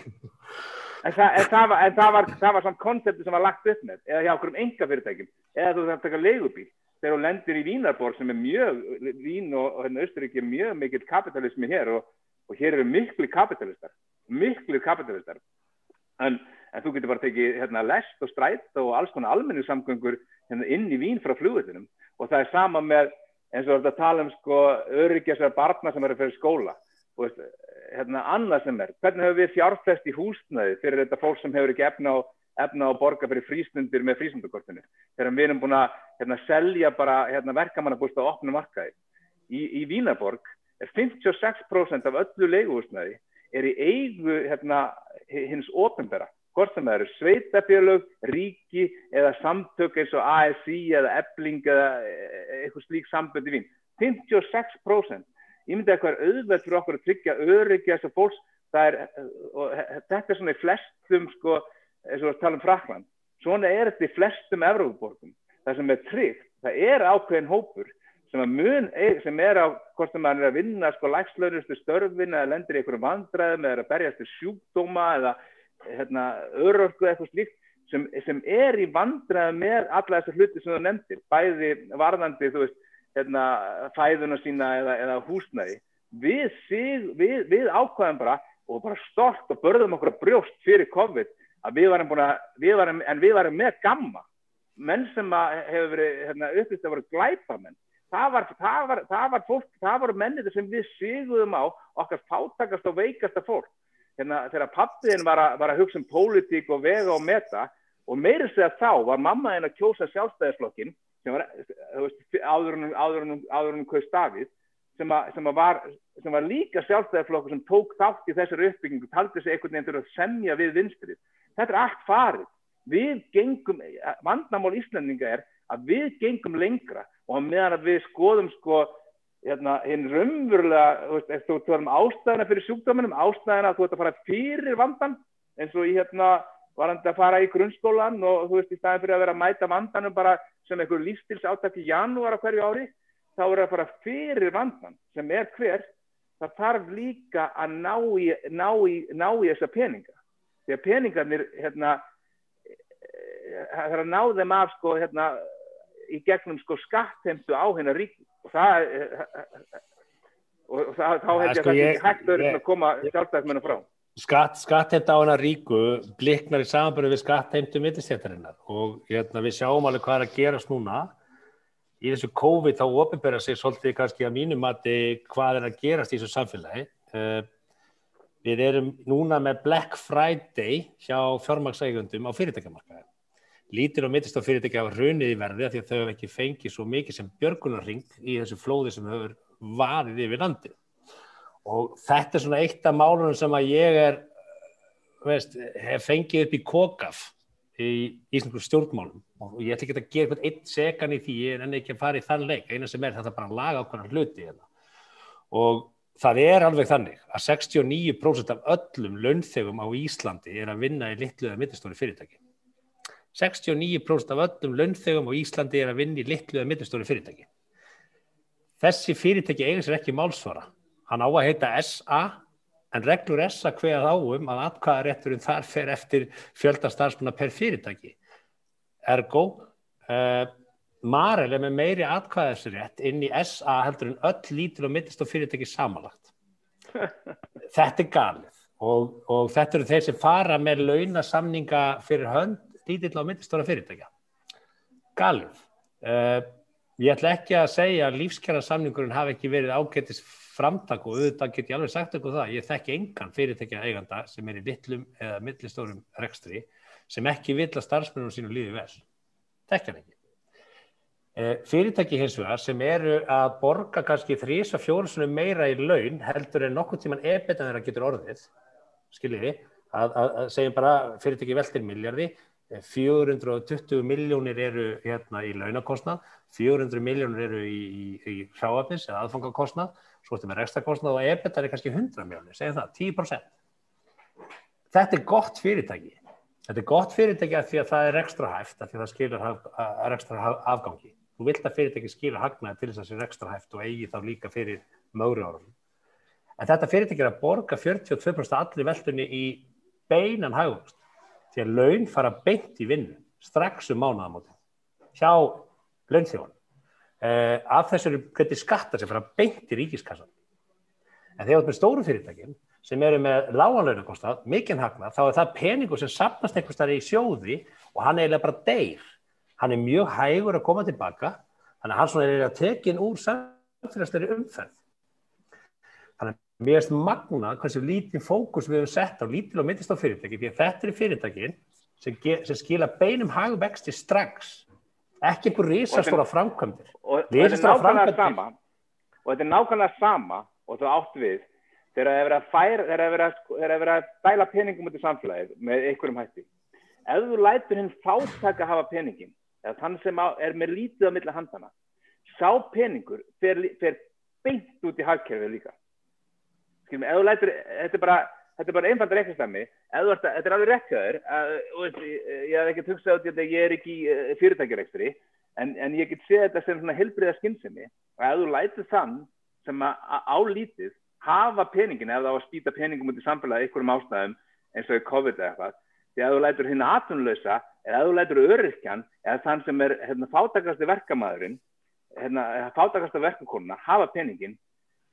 En, það, en, það, var, en það var, það var samt konsepti sem var lagt upp með, eða hjá okkur um enga fyrirtækjum, eða þú þarf að taka leigubíl. Þegar þú lendir í Vínarborg sem er mjög, Vín og, og hérna Östuríki er mjög mikill kapitalismi hér og, og hér eru miklu kapitalistar, miklu kapitalistar. En, en þú getur bara tekið hérna, lest og strætt og alls konar almennu samgöngur hérna, inn í Vín frá flugvöldunum og það er sama með eins og þetta tala um sko öryggjasar barna sem eru fyrir skóla. Veist, hérna, annað sem er, hvernig hefur við fjárfest í húsnaði fyrir þetta fólk sem hefur ekki efna á, efna á borga fyrir frístundir með frístundakortinu, þegar við erum búin að hérna, selja bara hérna, verkamannabúst á opnum markaði. Í, í Vínaborg er 56% af öllu leiguhúsnaði er í eigu hérna, hins ofnbæra, hvort sem það eru sveitafélög, ríki eða samtök eins og ASI eða ebling eða e, e, eitthvað slík sambönd í Vín. 56% ég myndi að hvað er auðvelt fyrir okkur að tryggja öryggi þessar fólks. Er, og þetta er svona í flestum sko, eins og að tala um Frakland svona er þetta í flestum Evrópaborgum það sem er tryggt, það er ákveðin hópur sem, mun, sem er á hvort sem maður er að vinna sko lægslaunustu störfin eða lendir í einhverjum vandræðum eða að berjast til sjúkdóma eða hérna, örörku eitthvað slíkt sem, sem er í vandræðum með alla þessar hluti sem þú nefndir bæði varðandi þú veist hérna, fæðuna sína eða, eða húsnæði. Við, við, við ákvæðum bara og bara stort og börðum okkur að brjóst fyrir COVID að við varum að við varum, við varum með gamma. Menn sem hefur verið hérna, upplýst að vera glæpamenn. Það var, það var, það var fólk, það voru mennir sem við siguðum á okkar fátakast og veikasta fólk. Hérna, þegar pappiðin var, var að hugsa um pólitík og vega og meta og meirins þegar þá var mamma einn að kjósa sjálfstæðisflokkin sem var áður húnum Kaust Davíð sem, sem, var, sem var líka sjálfstæðarflokkur sem tók þátt í þessari uppbyggingu taldi sig einhvern veginn til að semja við vinstrið. Þetta er allt farið. Við gengum, vandnamál Íslandinga er að við gengum lengra og meðan að við skoðum sko hérna, hinn raunverulega, þú veist, þú veist um ástæðina fyrir sjúkdóminum, ástæðina að þú ert að fara fyrir vandan eins og ég hérna var hann að fara í grunnskólan og þú veist í staðin fyrir að vera að mæta vandanum bara sem einhver lífstils áttak í janúar á hverju ári þá er það bara fyrir vandan sem er hver. Það þarf líka að ná í, ná í, ná í þessa peninga. Að peningarnir hérna það er að ná þeim af sko hérna í gegnum sko skattheimtu á hennar ríki. Og það og það, þá að það er hægt að koma sjálfstæðismennu frá Skatt, skattheimta á hennar ríku bliknar í samanbyrju við skattheimtu mittistjættarinnar og hérna, við sjáum alveg hvað er að gerast núna. Í þessu COVID þá ofinbæra sig svolítið kannski að mínum að hvað er að gerast í þessu samfélagi. Uh, við erum núna með Black Friday hjá fjármagsægundum á fyrirtækjamarkaði. Lítir og mittist á fyrirtækja hafa runið í verði því að þau hefur ekki fengið svo mikið sem björgunarring í þessu flóði sem hefur vaðið yfir landi og þetta er svona eitt af málunum sem að ég er veist, hef fengið upp í kokaf í Íslandsku stjórnmálum. Og ég ætla ekki að gera eitthvað eitt segan í því en ekki að fara í þann leik. Eina sem er þetta bara að laga okkur hluti hérna. og það er alveg þannig að 69% af öllum launþegum á Íslandi er að vinna í litlu eða mittistóri fyrirtæki. 69% af öllum launþegum á Íslandi er að vinna í litlu eða mittistóri fyrirtæki. Þessi fyrirtæki eiga sér ekki málsvara hann á að heita SA en reglur SA hveðað áum að atkvæðarétturinn þar fer eftir fjöldastarsmanna per fyrirtæki. Ergo, uh, Marel er með meiri atkvæðarsrétt inn í SA heldur en öll lítil og mittist og fyrirtæki samanlagt. Þetta er galið og, og þetta eru þeir sem fara með launasamninga fyrir hönd lítil og mittistóra fyrirtækja. Galið. Uh, ég ætla ekki að segja að lífskjara samningurinn hafi ekki verið ágættis framtak og auðvitað get ég alveg sagt eitthvað það, ég þekki engan fyrirtækja eiganda sem er í litlum eða millistórum rekstri sem ekki vil að starfsmennunum sínu lífi vel. Þekki hann ekki. E, fyrirtæki hins vegar sem eru að borga kannski þrís og fjórusunum meira í laun heldur en nokkur tíman ebetan þeirra getur orðið, skiljiði, að, að, að segjum bara fyrirtæki veldir miljardi, 420 miljónir eru hérna í launakostnað, 400 miljónir eru í, í, í hráafnis eða aðfangakostnað svo ertu með rekstakostnað og EBITDA er kannski 100 miljónir, segjum það, 10%. Þetta er gott fyrirtæki. Þetta er gott fyrirtæki af því að það er ekstra hæft, af því að það skilur er ekstra afgangi. Þú vilt að fyrirtæki skilur hagnaði til þess að það sé ekstra hæft og eigi þá líka fyrir mögru árum. En þetta fyrirtæki er að borga 42% allir veldunni í beinan hagvöxt. Því að laun fara beint í vinnu, strax um mánuðamóti, hjá launþjóðan uh, af þessari geti skattar sem fara beint í ríkiskassan. En þegar þú ert með stóru fyrirtækin sem eru með láganlaunarkostnað, mikinn hagnað, þá er það peningur sem sapnast einhvers þar í sjóði og hann eiginlega bara deyr. Hann er mjög hægur að koma tilbaka, þannig að hann svona er eiginlega tekin úr samfélagsleiri umferð. Þannig að mér erst magnað hversu lítið fókus við hefum sett á lítið og myndist á fyrirtæki, því að þetta er fyrirtækin sem, sem skila beinum hagvexti strax ekki einhver risastóra framkvæmdir. nákvæmlega sama. Og þetta er nákvæmlega sama og það átt við þegar það er verið að færa þegar það er verið að bæla peningum út í samfélagið með einhverjum hætti. Ef þú lætur hinn fátaka að hafa peningin eða þann sem er með lítið á milla handana sá peningur fer, fer beint út í hagkerfið líka. Skilum, ef þú lætur þetta er bara þetta er bara einfalda reiknastæmi þetta er alveg rekkaður ég hef ekki tugsað út í þetta ég er ekki í eh, fyrirtækjarekstri en, en ég get séð þetta sem svona helbriða skinnsemi og ef þú lætið þann sem álítið hafa peningin ef það á að spýta peningum út í samfélagi einhverjum ástæðum eins og COVID eða eitthvað því að þú lætur hinn aðtunlösa eða að þú lætur öryrkjan eða þann sem er hérna, fátakasti verkamæðurinn hérna, fátakasta verkakonuna hafa peningin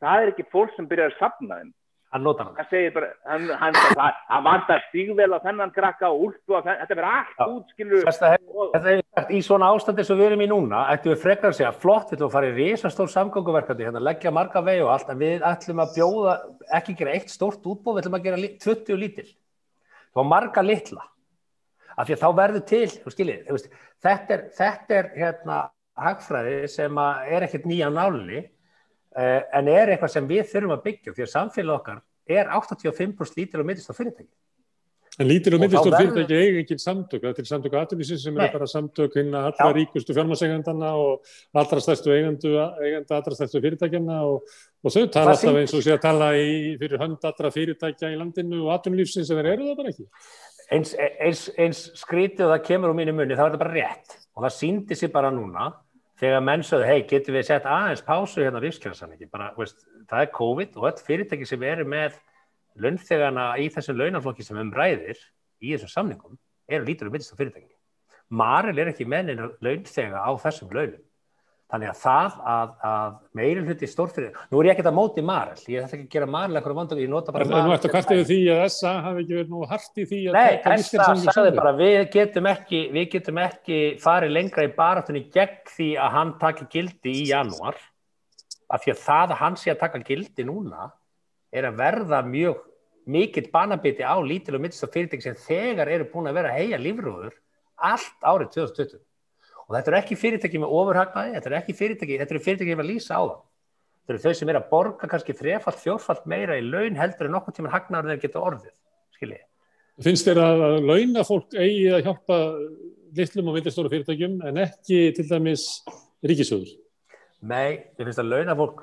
það er ekki fólk sem byrjar að sapna þeim hann notar hann. Segir bara, hann, hann, hann, hann vantar stígvel á þennan krakka og úlpu og þetta verður allt ja. út, skilur þetta er sagt, í svona ástandi sem við erum í núna ættum við frekar að segja, flott, við ætlum að fara í risastór samgönguverkandi, hérna, leggja marga vegi og allt en við ætlum að bjóða, ekki gera eitt stórt útbóð, við ætlum að gera 20 lítil. Þá marga litla. Af því að þá verður til, skiljið þetta er, þetta er hérna hagfræði sem er ekkert nýja nálinni en er eitthvað sem við þurfum að byggja því að samfélag okkar er 85% lítil og mittist á fyrirtæki. En lítir og myndistór fyrirtæki eiga engin samtök, það er samtök aðtunisins sem er bara samtök hinn að allra ríkustu fjármarsegandana og allra stærstu eigandu, eiganda allra stærstu fyrirtækjana og, og þau tala alltaf eins og sé að tala í, fyrir hönd allra fyrirtækja í landinu og aðtunlífsins en þeir eru það bara ekki. Eins, eins, eins skrítið og það kemur úr mínu munni, það var þetta bara rétt. Og það síndi sér bara núna þegar menn sögðu, hei, getur við sett aðeins pásu hérna á lífskjörnarsamlingi, bara, veist, það er COVID og öll fyrirtæki sem eru með launþegana í þessum launaflokki sem um ræðir í þessum samningum eru lítur og minnst á fyrirtæki. Maril er ekki mennin launþega á þessum launum. Þannig að það að, að meiri hluti stórfyrir, nú er ég ekkert að móti Maril, ég ætla ekki að gera Maril eitthvað vandum, ég nota bara Maril. Nú að kvarta yfir því að SA hafi ekki verið nú hart í því að Nei, SA sagði bara við getum ekki, við getum ekki farið lengra í baratunni gegn því að hann taki gildi í janúar, af því að það að hann sé að taka gildi núna er að verða mjög mikill banabiti á lítil og mittist fyrirtæki sem þegar eru búin að vera að heia lífrúður allt árið 2020 og þetta eru ekki fyrirtæki með ofurhagnaði, þetta eru ekki fyrirtæki, þetta eru fyrirtæki að lýsa á það. Þetta eru þau sem er að borga kannski þrefalt, fjórfalt meira í laun heldur en nokkur tíma hagnaður þegar geta orðið, skiljið. Finnst þér að launafólk eigi að hjálpa litlum og villistóru fyrirtækjum en ekki til dæmis ríkisöður? Nei, ég finnst að launafólk,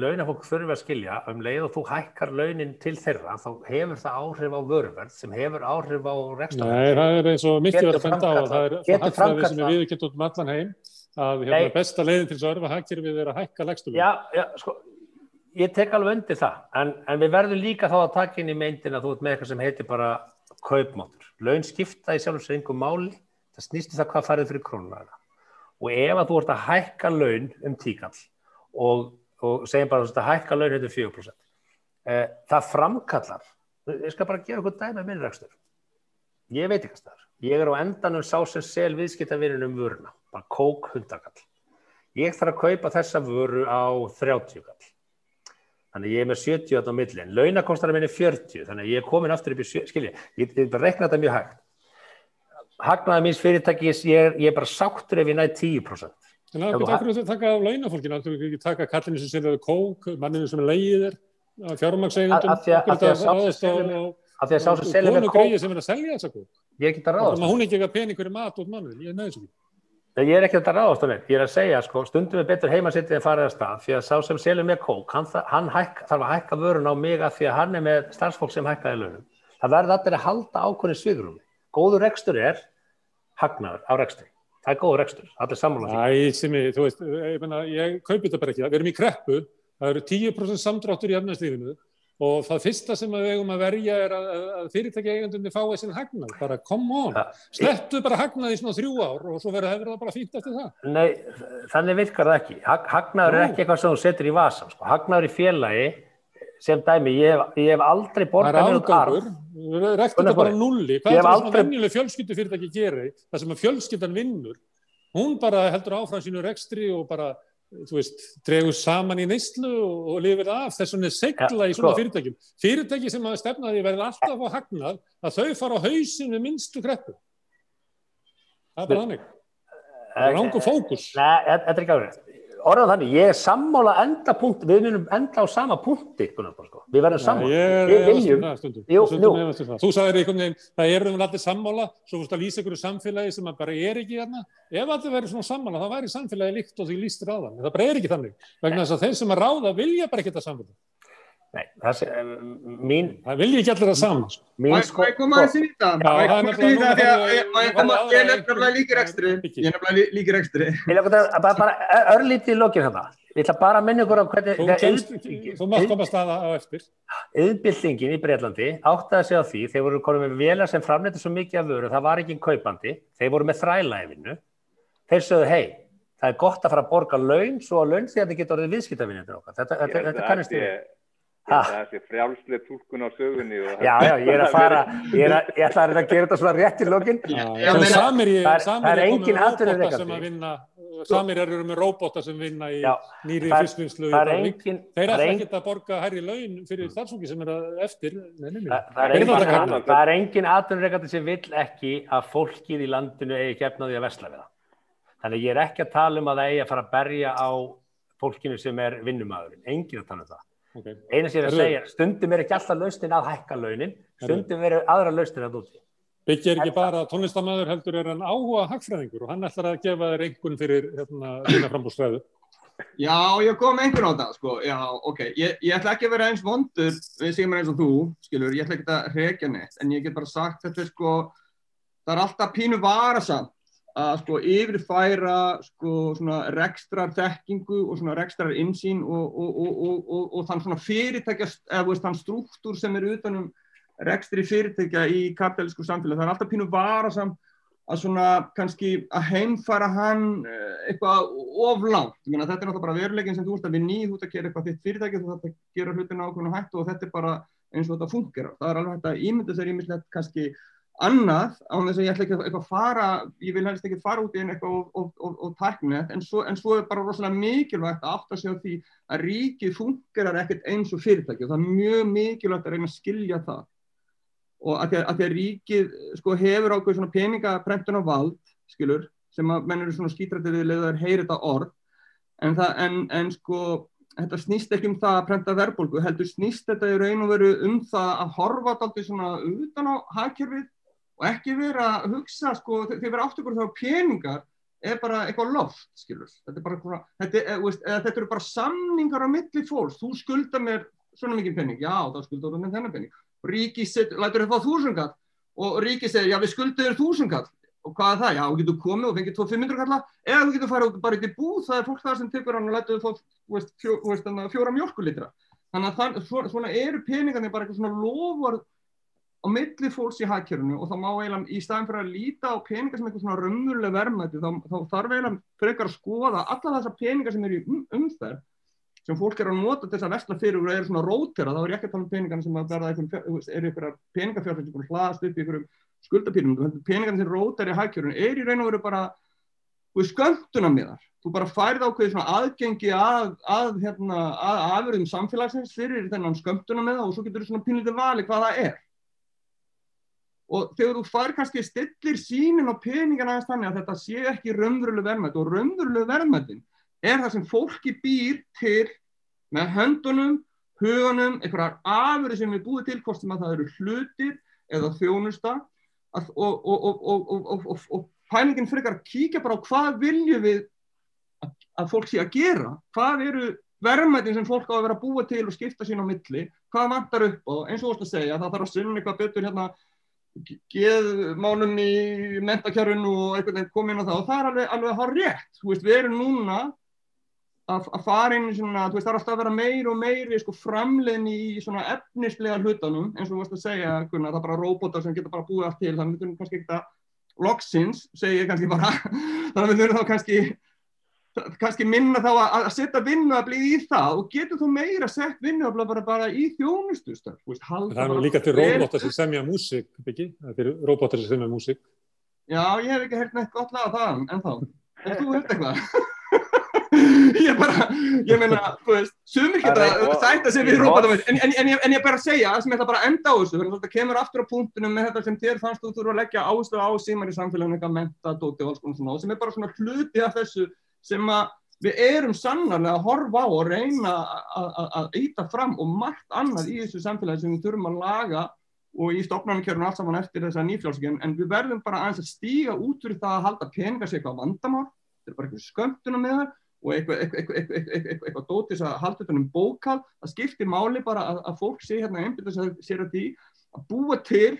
launafólk þurfi að skilja um leið og þú hækkar launin til þeirra þá hefur það áhrif á vöruverð sem hefur áhrif á rekstafn. Nei, það er eins og ég var að benda á að það er hættaði sem við getum um allan heim að hérna, besta leiðin til þess að örfa hækkir við er að hækka legstum. Já, já, sko, ég tek alveg undir það en, en við verðum líka þá að taka inn í meindin að þú ert með eitthvað sem heitir bara kaupmáttur. Laun skipta í sjálf og sér einhver máli, það snýst og ef að þú ert að hækka laun um tíkall og, og segjum bara að að hækka laun hérna 4% eh, það framkallar ég skal bara gera eitthvað dæmi með minnrækstur ég veit ekki það er ég er á endanum sá sem sel viðskiptavinnum um vöruna, bara kók hundakall. Ég þarf að kaupa þessa vöru á 30 kall þannig ég er með 70 á millin launakostar að minni 40 þannig ég er komin aftur upp í skilji, ég, ég rekna þetta mjög hægt hagnaði míns fyrirtækis, ég, ég er bara sáttur ef ég næði 10%. En það er ekki takkur að taka á launafólkinu, þú ekki taka kallinu sem seljaði kók, manninu sem er leiðir, fjármagsegundum, af því að sá sem seljaði kók, konu sem er að selja þessa kók. Ég er ekki að ráðast. Hún er ekki að peningur í mat út mannu, ég er næðis ekki. Ég er ekki að ráðast á neitt, ég er að segja sko, stundum er betur heimasittið en farið að stað því að sá sem selur með kók, hann, hann hæk, þarf að hækka vörun á mig að því að hann er með starfsfólk sem hækkaði launum. Það verður allir að halda ákvörðin svigrum góður rekstur er hagnaður á rekstri. Það er góður rekstur, allir ég, þú veist, ég, menna, ég kaupi þetta bara ekki. Við erum í kreppu, það eru 10% samdráttur í efnarslífinu og það fyrsta sem við eigum að verja er að, að fyrirtæki eigandunni fá þessin hagnað. Bara come on, ja, slettu bara hagnað í svona þrjú ár og svo verður það bara fínt eftir það. Nei, þannig virkar það ekki. Hagnaður er ekki eitthvað sem þú setur í vasan. Sko. Hagnaður í félagi sem dæmi, ég hef, ég hef aldrei borgað mér út arf rektur þetta bara nulli. hvað er það sem að venjuleg fjölskyldufyrirtæki gerir það sem að fjölskyldan vinnur? Hún bara heldur áfram sínu rekstri og bara, þú veist, dregur saman í neyslu og lifir af þess að það er segla í svona sko. fyrirtækjum. Fyrirtæki sem að stefnaði verður alltaf á hagnað að þau fara á hausin með minnstu kreppu. Það er bara hannig það er er orðan þannig, ég er sammála enda punkt, við munum enda á sama punkti sko. við verðum sammála. ja, við viljum jú, þú sagðir einhvern veginn, það eru um allir sammála svo fórst að lýsa ykkur samfélagi sem bara er ekki hérna, ef allir verður svona sammála þá væri samfélagi líkt og því lístir á það það bara er ekki þannig, vegna þess að þeir sem að ráða vilja bara ekki þetta samfélagi Nei, það sé, mín... Það vil ég ekki allir að saman, sko. Mín sko... Má ég koma aðeins í þetta? Má ég koma aðeins í þetta því að ég er nefnilega líkir ekstri. Ég er nefnilega líkir ekstri. Ég lókar það bara örlítið í lokið hérna. Ég ætla bara að minna ykkur á hvernig... Þú mátt koma að staða á eftir. Yðbildingin í Breitlandi átti að segja á því, þeir voru komið með velar sem framleiti svo mikið af vöru, það var ekki kaupandi, þeir voru með þrælæfinu. Þeir sögðu, hei, það er gott að fara að borga laun svo að laun því að þið getur orðið viðskiptavinni þetta, þetta, þetta kannist þið þessi frjálslega tólkun á sögunni já, já, ég er að fara ég, er að, ég ætla að gera þetta svona rétt í lokin. Samir er engin aðtunum sem að vinna samir eru með róbóta sem vinna í nýri fyrstvinnslu þeir ætla ekki að borga hærri laun fyrir starfsóki sem er eftir. Það er engin aðtunum sem vill ekki að fólkið í landinu eigi gefnaði að vesla við það. Þannig ég er ekki að tala um að það eigi að fara að berja á fólkinu sem er vinnumæðurinn, engin að tala um það Okay. Einu sem ég er að segja, stundum er ekki alltaf lausnin að hækka launin, stundum er aðra lausnin að úti. Byggja er ekki bara tónlistamæður heldur er hann áhuga hagfræðingur og hann ætlar að gefa þér einhvern fyrir hérna þína frambúrstræðu. Já, ég kom einhvern á það, sko, já, ok, ég, ég ætla ekki að vera eins vondur við segjum eins og þú, skilur, ég ætla ekki að reykja neitt, en ég get bara sagt þetta, sko, það er alltaf pínu varasamt að sko yfirfæra sko svona rekstrar þekkingu og svona rekstrar insýn og, og, og, og þann svona fyrirtækja, eða veist þann struktúr sem er utanum rekstri fyrirtækja í kapitalísku samfélag. Það er alltaf pínu varasam að svona kannski að heimfara hann eh, eitthvað oflánt. Þetta er náttúrulega bara veruleginn sem þú ert að við nýð út að gera eitthvað þitt fyrirtæki, þú þarf að gera hlutina ákveðinu hættu og þetta er bara eins og þetta funkar. Það er alveg hægt að ímynda sér ímyndilegt kannski annað á þess að ég ætla ekki að fara, ég vil helst ekki fara út í einn eitthvað og, og, og, og tæknið, en svo, en svo er bara rosalega mikilvægt að átta sig á því að ríkið fungerar ekkert eins og fyrirtæki og það er mjög mikilvægt að reyna að skilja það. Og að því að, að, ríkið sko, hefur ákveð svona peningaprentun á vald, skilur, sem að menn eru svona skítrættið við leðar heyri þetta orð, en, það, en, en sko þetta snýst ekki um það að prenta verðbólgu, heldur snýst þetta í raun og veru um það að horfa alltaf svona utan á hagkerfið og ekki vera að hugsa sko, þegar vera átt ykkur þá peningar er bara eitthvað loft, skilur þetta, bara, þetta, er, veist, þetta eru bara samningar á milli fólks, þú skulda mér svona mikið pening, já þá skuldar þú með þennan pening. Ríki lætur þið fá þúsungall og ríki segir, já við skuldum þér þúsungall og hvað er það, já þú getur komið og fengið 200-500 kalla eða þú getur farið bara í búð, það er fólk þar sem tekur hann og lætur þið fá fjóra mjölkulitra þannig að það, svona, eru peningarnir bara eitthvað svona lofur á milli fólks í hagkerfunu og þá má eiginlega í staðin fyrir að líta á peningar sem eitthvað svona raunveruleg verðmætti þá, þá þarf eiginlega frekar að skoða alla þessa peningar sem eru í um, umferð sem fólk er að nota þess að vestla fyrir og eru svona rótera, þá er ég ekki að tala um peningar sem verða eru ykkur peningafjárfæð sem hlaðast upp ykkur skuldapýrum peningar sem rótera í hagkerfunu er í raun og veru bara skönduna með þar þú bara færð ákveði svona aðgengi að, að, hérna, að afurðum samfélagsins fyrir þennan skönduna með það og svo getur þú svona pínlítið vali hvað það er og þegar þú far kannski stillir sínin og peningin aðeins þannig að þetta sé ekki raunveruleg verðmætt og raunveruleg verðmættin er það sem fólki býr til með höndunum, hugunum, einhverjar afurði sem við búið til, hvort sem að það eru hlutir eða þjónusta. Að, og, og, og, og pælingin frekar að kíkja bara á hvað viljum við að, að fólk sé að gera, hvað eru verðmættin sem fólk á að vera búið til og skipta sín á milli, hvað vantar upp og eins og þú veist að segja, það þarf að sinna eitthvað betur hérna geðmálum í mentakjörfinu og einhvern veginn komið inn á það. Og það er alveg, alveg að hafa rétt veist, við erum núna að, að fara inn í svona, veist það er alltaf að vera meir og meiri sko, framleginni í svona efnislega hlutanum eins og þú veist að segja kunna, það er bara robotar sem getur bara búið allt til þannig að við þurfum kannski ekki að loksins segja kannski bara þannig að við þurfum þá kannski kannski minna þá að, að setja vinnuaflið í það og getur þú meira sett vinnuaflið bara, bara í þjónustustöð Það er líka til robotar sem semja músík það er robotar sem semja músík. Já, ég hef ekki hert neitt gott laga það en þá, er þú hert eitthvað? ég bara, ég meina þú veist, sumir geta sætt að sem við robotar en, en, en, en ég bara segja sem ég ætla bara að enda á þessu þetta kemur aftur á punktunum með þetta sem þér fannst þú þurfa að leggja áslögu á símar í samfélaginu eitthvað menta, dóti og alls konar sem að við erum sannarlega að horfa á og reyna að íta fram og margt annað í þessu samfélagi sem við þurfum að laga og í stopnarnikjörnum allt saman eftir þessa nýfjálfsíkjum en við verðum bara aðeins að stíga út fyrir það að halda peningar sér eitthvað vandamál þetta er bara eitthvað skönduna með það og eitthvað, eitthvað, eitthvað, eitthvað dótis að halda þetta um bókal það skiptir máli bara að, að fólk sé hérna einbyrða sér að því að búa til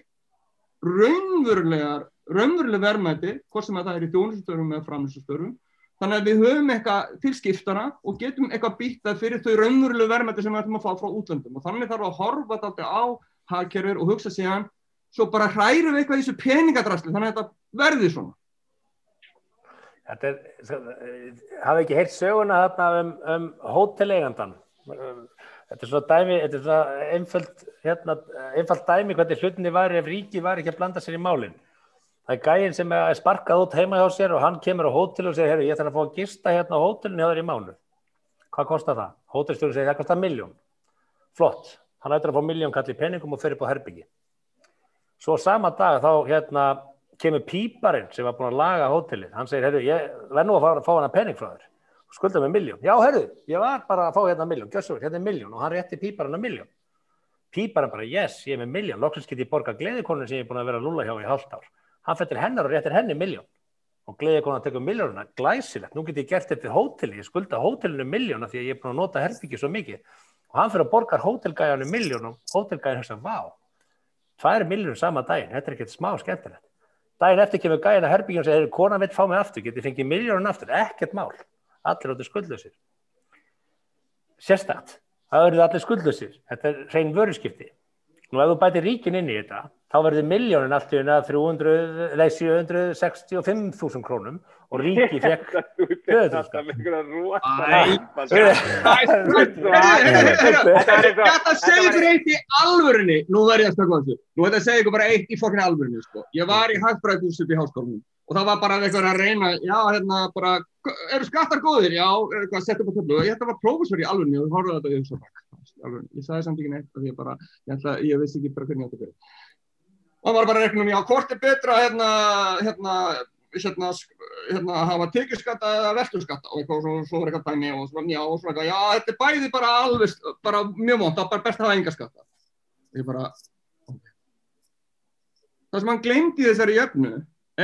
raunverulegar raunveruleg verðmæti hvort sem að það er í djónustörum eða framlýstörum Þannig að við höfum eitthvað til skiptana og getum eitthvað býttað fyrir þau raunverulegu verðmætti sem við ætlum að fá frá útlöndum og þannig þarf að horfa þetta á hagkerfur og hugsa síðan svo bara hræru við eitthvað í þessu peningadrasli þannig að þetta verði svona. Þetta er, hafið ekki heyrt söguna þarna um, um hóteleigandan. Þetta er svona dæmi, þetta er svona einföld, hérna, einföld dæmi hvernig hlutinni var ef ríki var ekki að blanda sér í málinn það er gæinn sem er sparkað út heima hjá sér og hann kemur á hótel og segir, herru, ég þarf að fá að gista hérna á hótelinu hjá þér í mánu. Hvað kostar það? Hótelstjóri segir, það kostar miljón. Flott, hann ætlar að fá miljón kall í penningum og fyrir på herbyggi. Svo sama dag þá hérna kemur píparinn sem var búin að laga hótelið. Hann segir, herru, ég verð nú að fá, fá hana penning frá þér. skulda með miljón. Já, hörru, ég var bara að fá hérna miljón, gjössur, hérna er miljón og hann rétti píparinn að miljón. Píparinn bara, yes, ég er með miljón, loksins get ég borga gleðikonun sem ég er búin að vera að lúla hjá í halvt ár. Hann fettir hennar og réttir henni miljón og gleðikonan tekur miljónuna, glæsilegt, nú get ég gert þetta í hóteli, ég skulda hótelinu miljóna því að ég er búin að nota herbyggju svo mikið. Og hann fyrir að borga hótelgæjanu miljón og hótelgæjan höfst að vá, það er miljónu sama daginn, þetta er ekkert smá skemmtilegt. Daginn eftir kemur gæjana herbyggjan og segir, konan veit fá mig aftur, get ég fengið miljónun aftur, ekkert mál. Allir áttu skuldlösir sérstætt það verður allir skuldlösir þetta er nú ef þú bætir ríkin inn í þetta þá verður miljónin allt í unna 765.000 krónum og ríki fekk Þetta segir ykkur eitt í alvörunni nú verður ég að stökka þessu nú að segja ykkur bara eitt í fokkin alvörunni sko. ég var í hagfræðhús upp í háskólanum og það var bara eitthvað að reyna, já, hérna, bara, eru skattar góðir, já, eitthvað að setja upp á töflu, þetta var prófessor í alveg og þú horfði þetta og ég svo bara, ég sagði samt ekki neitt, ég bara, ég ætla, ég vissi ekki bara hvernig ég átti að byrja. Og það var bara að rekna um, já, hvort er betra, hérna, hérna, hérna, hérna, hafa tekjuskatta eða velturskatta og eitthvað, og svo var eitthvað dæmi og svona, já, og svona, já, þetta er bæði bara alveg, bara mjög mónt, það er bara best að hafa enga skatta. Ég bara, ok. Það sem hann glemdi þessari jöfnu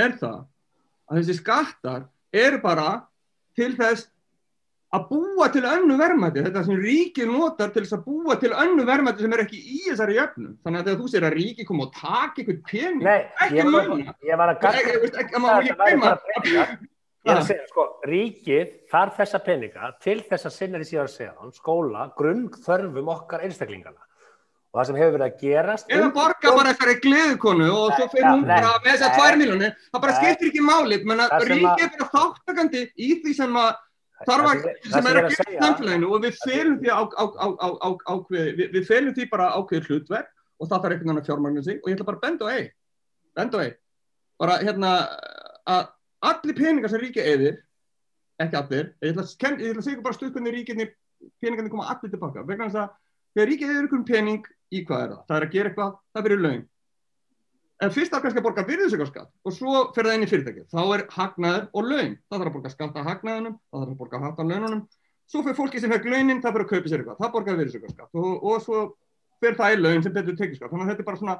er það að þessi skattar eru bara til þess að búa til önnu verðmæti, þetta sem ríkið notar til þess að búa til önnu verðmæti sem er ekki í þessari jöfnum. Þannig að þegar þú sér að ríkið kom og taka eitthvað pening, Nei, ekki möguna. Ég var að gæta Ég er að segja, sko, ríkið þarf þessa peninga til þess að sinna því síðan að segja, skóla, grunn þörfum okkar einstaklingana og það sem hefur verið að gerast eða borga bara eitthvað í gleðukonu og svo fyrir hún bara með þess að tvær miljónir það bara skiptir ekki máli menn að ríkið er bara þáttakandi í því sem að þarf að sem er að gera samfélaginu og við felum því ákveði við felum því bara ákveði hlutverk og það þarf einhvern veginn að fjármagna sig og ég ætla bara að benda á eig benda á eig bara hérna að allir peningar sem ríkið eðir ekki allir ég ætla að segja bara stuð hvernig ríkinni peningarnir koma allir tilbaka vegna þess að þegar ríkið eður einhvern pening í hvað er það? Það er að gera eitthvað, það fyrir laun. En fyrst þarf kannski að borga virðisaukarskatt og svo fer það inn í fyrirtækið. Þá er hagnaður og laun. Það þarf að borga skatt að hagnaðunum, það þarf að borga hatt að laununum. Svo fyrir fólki sem fekk launin, það fyrir að kaupa sér eitthvað. Það borgar virðisaukarskatt og, og svo fer það í laun sem betur tekið skatt. Þannig að þetta er bara svona,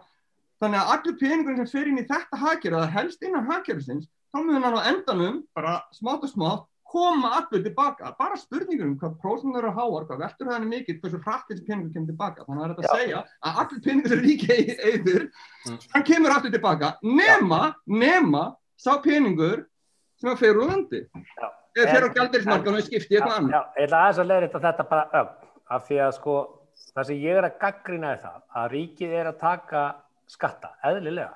þannig að allir peningurinn sem fer inn í þetta hagkerf, eða helst innan hagkerfisins, þá mun hann á endanum bara smátt og smátt koma allir tilbaka, bara spurningur um hvað prósnur eru að háa, hvað veldur það er mikið, hversu hrætt þessi peningur kemur tilbaka. Þannig að það er að segja að allir peningur sem ríkið eður, mm. hann kemur allir tilbaka, nema, nema sá peningur sem að fer úr landi. Eða fer á gældirismarkan og skipti eitthvað annað. Já, ég ætla aðeins að leira þetta bara öll, af því að sko, það sem ég er að gaggrina er það, að ríkið er að taka skatta, eðlilega,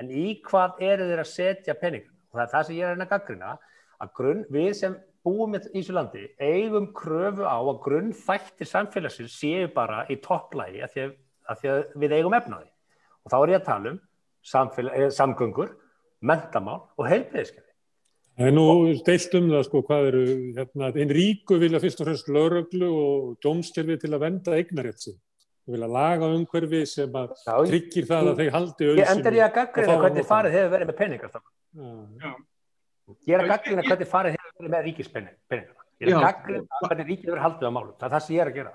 en í hvað eru þeir að setja peningur? Og það er það sem ég er að gaggrina, að grunn, við sem búum í þessu landi eigum kröfu á að grunnþættir samfélagsins séu bara í topplægi að, að því að við eigum efnaði og þá er ég að tala um eh, samgöngur, mentamál og heilbreyðskefi. Það er nú deilt um það sko hvað eru, hérna, einn ríku vilja fyrst og fremst lauröglu og dómskerfi til að venda eignarétt sig og vilja laga umhverfi sem að Já, tryggir það að þeir haldi auðsum. Ég endur ég að gaggrina hvernig farið hefur verið með peningar. Já. Ég er að gaggrina hvernig farið hefur með ríkispenninga. Ég er að gaggrina hvernig ríkið hefur haldið á málum. Það er það sem ég er að gera.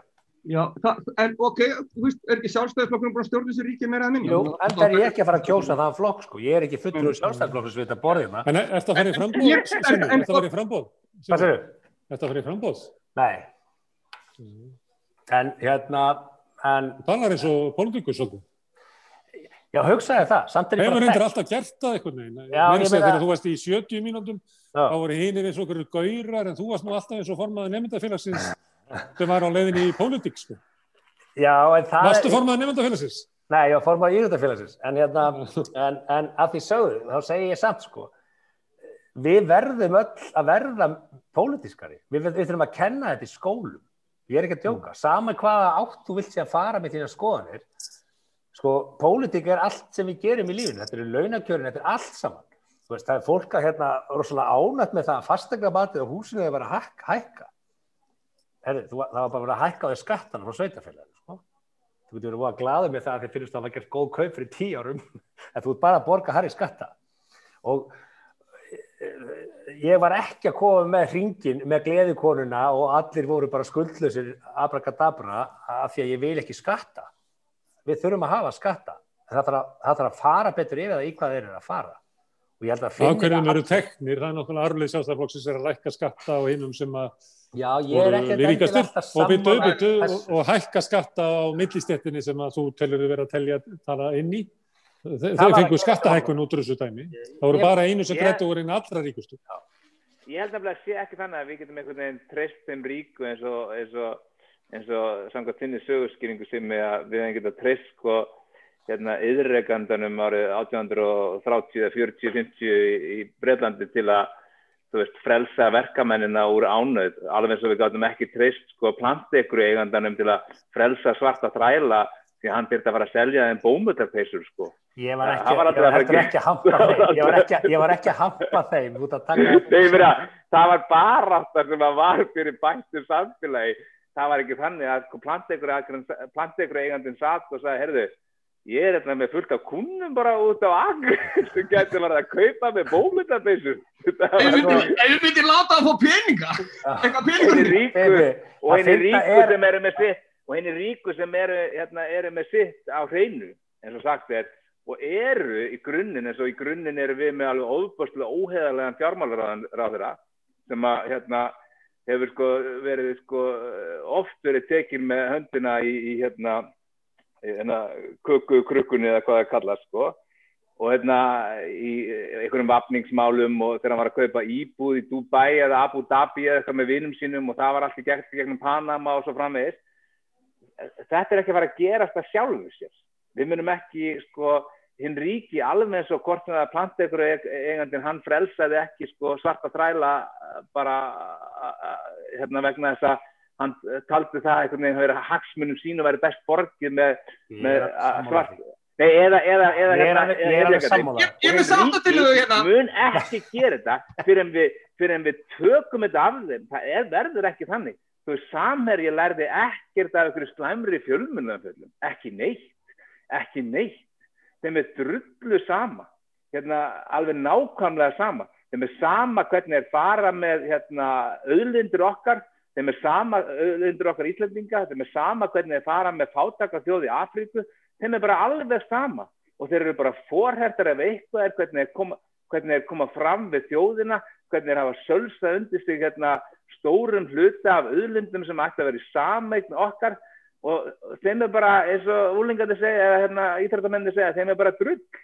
Já, það, en ok, þú veist, er ekki sjálfstæðisflokkurinn bara stjórnum þessu ríkið meira að minna? Jú, en það er ég ekki að fara að kjósa það flokk, sko. Ég er ekki fullur úr sjálfstæðisflokkur sem við þetta borðum. En er þetta að fara í frambóð? Er þetta að fara í frambóð? Hvað séu? Er þetta að fara í frambóð? Nei. En hérna, en... Það talar eins og pólitíkus svolítið. Já, hugsaði það, samt er ég bara... Hefur hendur alltaf gert það eitthvað neina? Já, ég meina... Þegar þú varst í 70 mínúndum, þá voru hínir eins og okkur gaurar, en þú varst nú alltaf eins og formaði nefndafélagsins sem var á leiðinni í pólitík, sko. Já, en það... Varstu formaði nefndafélagsins? Nei, ég var formaði íðutafélagsins, en hérna, en, en að því sögðu, þá segi ég samt, sko, við verðum öll að verða pólitískari. Við, við þurfum að kenna þetta í skólum. Ég er ekki að djóka. Saman sko, pólitík er allt sem við gerum í lífinu, þetta eru launakjörin, þetta er allt saman. Þú veist, það er fólk að hérna rosalega ánætt með það að fastegna batið á húsinu hefur verið að hækka. Herri, þú, það var bara verið að hækka á því skattan frá sveitafélaginu, sko. Þú getur verið að glaða með það að þið finnst að það var gert góð kaup fyrir tíu árum, en þú ert bara að borga harri skatta. Og ég var ekki að koma með hringin með gleðikonuna og allir voru bara skuldlusir abrakadabra af því að ég vil ekki skatta við þurfum að hafa skatta. Það þarf að, það þarf að fara betur yfir það í hvað þeir eru að fara. Og ég held að Ákveðin eru teknir, það er náttúrulega arfleis ástæðarflokksins er að lækka skatta á hinnum sem að Já, ég er ekkert endilega alltaf saman og, og hækka skatta á millistettinni sem að þú telur að vera að telja tala inn í. Þeir fengu skattahækkun út úr þessu dæmi. Það voru bara einu sem og voru einu allra ríkustu. Ég held að það sé ekki þannig að við getum einhvern veginn treyst þeim ríku eins og, eins og, eins og samkvæmt þinni sögurskýringu sem við hefum getað treyst sko hérna yðurreikandanum árið 1830, 40, 50 í Breitlandi til að þú veist, frelsa verkamennina úr ánöð, alveg eins og við gáttum ekki treyst sko plantekru eigandanum til að frelsa svarta þræla því hann byrði að fara að selja þeim bómutarpeisur sko. Ég var ekki, var ég var ekki að hampa þeim, ég var ekki, ég var ekki að hampa þeim út að taka þeim. Það var bara það sem að var fyrir bættu samfélagi, það var ekki þannig að sko, plantegur eigandin satt og sagði, herðu, ég er eitthvað með fullt af kunnum bara út á agri sem getur verið að kaupa með bómutarpeisur. Ég myndi láta að fá peninga, eitthvað peninga. Og henni ríku sem eru með sitt og henni ríku sem eru, hérna, eru með sitt á hreinu, eins og sagt er, og eru í grunninn, eins og í grunninn eru við með alveg óbúrslega óheðarlegan fjármálraðra sem að, hérna, hefur sko verið sko oft verið tekinn með höndina í, í hérna, hérna kökukrukkunni eða hvað það kallast sko og hérna í einhverjum vapningsmálum og þegar hann var að kaupa íbúð í Dubai eða Abu Dhabi eða eitthvað með vinum sínum og það var allir gegn gegnum Panama og svo framvegist þetta er ekki að fara að gerast að sjálfu sér. Við munum ekki, sko, hinn ríki alveg eins og hvort það er plantegur eigandin, hann frelsaði ekki sko, svarta þræla bara hérna, vegna þess að hann taldi það einhvern veginn að hagsmunum sínu væri best borgið með, með svart. Nei, eða, eða, eða, hérna, ég er alveg sammála. Ég er með sammála til þau hérna. Mun ekki gera þetta fyrir en við, fyrir en við tökum þetta af þeim. Það er, verður ekki þannig þú veist, samherji lærði ekkert af einhverju slæmri fjölmunaföllum, ekki neitt, ekki neitt, þeim er drullu sama, hérna, alveg nákvæmlega sama, þeim er sama hvernig er fara með hérna, auðlindur okkar, þeim er sama auðlindur okkar Íslandinga, þeim er sama hvernig er fara með fátaka þjóði Afríku, þeim er bara alveg sama. Og þeir eru bara forhertar ef eitthvað er hvernig er koma, hvernig er koma fram við þjóðina, hvernig er hafa sölsa undir sig hérna stórum hluta af auðlindum sem ætti að vera í sameign okkar og þeim er bara, eins og úlingandi segja, eða hérna íþrættamenni segja, þeim er bara drugg,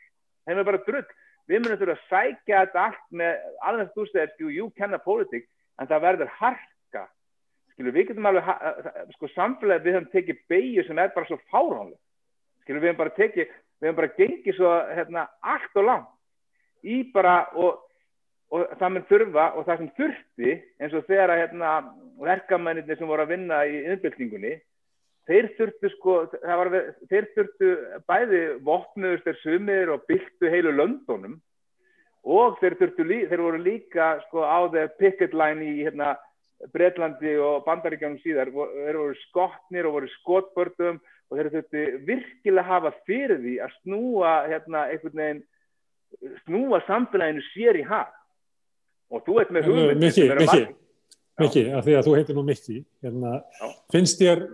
þeim er bara drugg. Við munum þurfa að sækja þetta allt með, alveg þú segir, you, you can a politic, en það verður harka. Skilur, við getum alveg, sko, samfélagi, við höfum tekið beigju sem er bara svo fáránlega. Skilur, við höfum bara tekið, við höfum bara gengið svo, hérna, allt og langt í bara, og og það mun þurfa og það sem þurfti eins og þegar að hérna, verkamennir sem voru að vinna í innbyltingunni þeir þurftu sko var, þeir þurftu bæði vopnuðust þeir sumir og byltu heilu löndunum og þeir þurftu þeir voru líka sko á þeir picket line í hérna Breitlandi og Bandaríkjanum síðar. Þeir voru skotnir og voru skotbördum og þeir þurftu virkilega hafa fyrir því að snúa hérna einhvern veginn snúa samfélaginu sér í hag. Og þú ert með hugmynd Mikki, Mikki, Mikki, af því að þú heitir nú Mikki hérna, finnst þér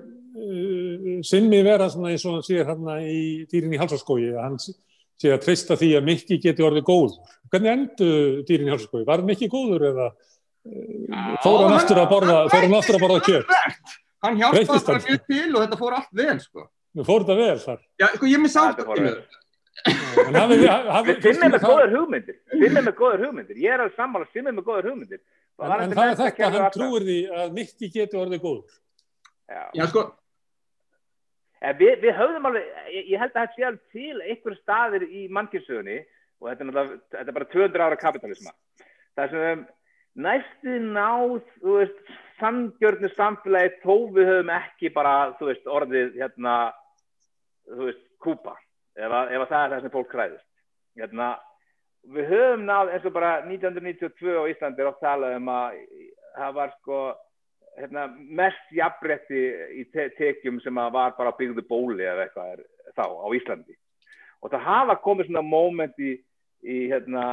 uh, sinni vera svona eins og hann sér hérna í dýrin í halsaskói að hann sé að treysta því að Mikki geti orðið góður. Hvernig endu dýrin í halsaskói? Var Mikki góður eða uh, fór hann aftur að borða fór hann aftur að borða kjöp? Hann hjálpaði það mjög til og þetta fór allt vel sko. Fór þetta vel þar? Já, sko ég með sátt Fimm er með góður hugmyndir. Fimm er með góður hugmyndir. Ég er alveg sammála Fimm er með góður hugmyndir. En, það er þetta að hann trúir því að Mikki getur orðið góður. Já, Já sko við, við höfðum alveg Ég, ég held að það sé alveg til einhver staðir í mannkynnsögunni og þetta er, þetta er bara 200 ára kapitalisma það sem næstu náð þú veist, samgjörnu samfélagi þó við höfum ekki bara þú veist, orðið hérna þú veist, kúpa ef, að, það er það sem fólk kræðist hérna, við höfum náð eins og bara 1992 á Íslandi er oft talað um að það var sko hérna, mest jafnbretti í te tekjum sem var bara byggðu bóli eða eitthvað er þá á Íslandi. Og það hafa komið svona móment í, í hérna,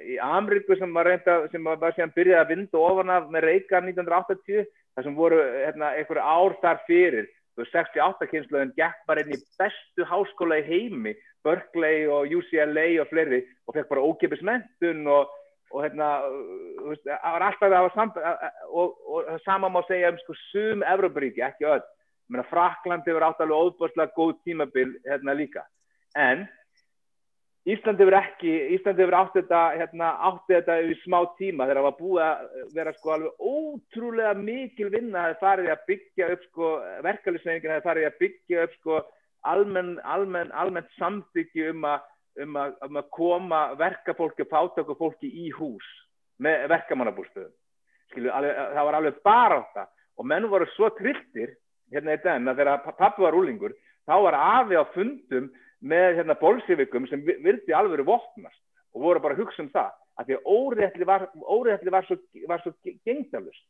í Amriku sem var reynda, sem var bara síðan byrjaði að vinda ofan af með Reykjavík 1980 þar sem voru hérna, einhverju ár þar fyrir. 68 kynsluðin gekk bara inn í bestu háskóla í heimi Berkeley og UCLA og fleiri og fekk bara ókipis mentun og, og hérna það var alltaf það var samt og, og, sama má segja um sko sum Evroparíki, ekki öll. Fraklandi verið átt alveg óbúrslega góð tímabil hérna líka. En Íslandi verið ekki, Íslandi verið átti þetta, hérna, átti þetta yfir smá tíma þegar það var búið að vera sko alveg ótrúlega mikil vinna að það farið að byggja upp sko, verkefliðsveiningin að það farið að byggja upp sko almenn, almenn, almenn samþyggi um að, um að, um að koma verkafólki og pátöku fólki í hús með verkamannabúrstöðum. Það var alveg bara á það og menn voru svo trilltir hérna í den að þegar pappi var úlingur þá var afi á fundum með hérna bólsífikum sem vildi alveg vopnast og voru bara að hugsa um það að því óréttli var, var svo, svo gengdalust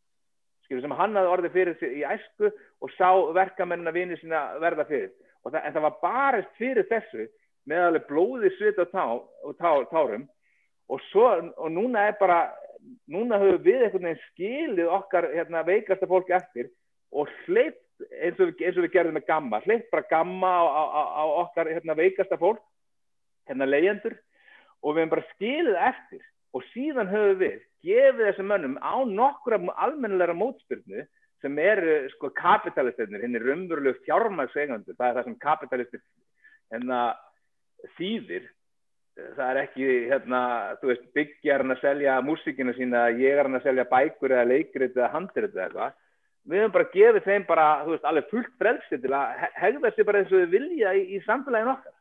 sem hann hafði orðið fyrir í æsku og sá verkamennina vinið sína verða fyrir það, en það var barist fyrir þessu með alveg blóði svit og, tá, og tá, tárum. Og, svo, og núna er bara núna höfum við einhvern veginn skilið okkar hérna, veikasta fólki eftir og sleipt eins eins og við gerðum með gamma hleypt bara gamma á, á, á okkar hérna, veikasta fólk hérna leyendur og við hefum bara skilið eftir og síðan höfum við gefið þessum mönnum á nokkura almennilega mótspyrnu sem eru sko kapitalistinir hinn er umveruleg fjármagseigandur það er það sem kapitalistir hérna þýðir það er ekki hérna þú veist byggjar hann að selja músikina sína ég er hann að selja bækur eða leikrið eða handrið eða eitthvað. Við höfum bara gefið þeim bara, þú veist, alveg fullt frelsi til að hegða þessi bara eins og við vilja í, í samfélagin okkar.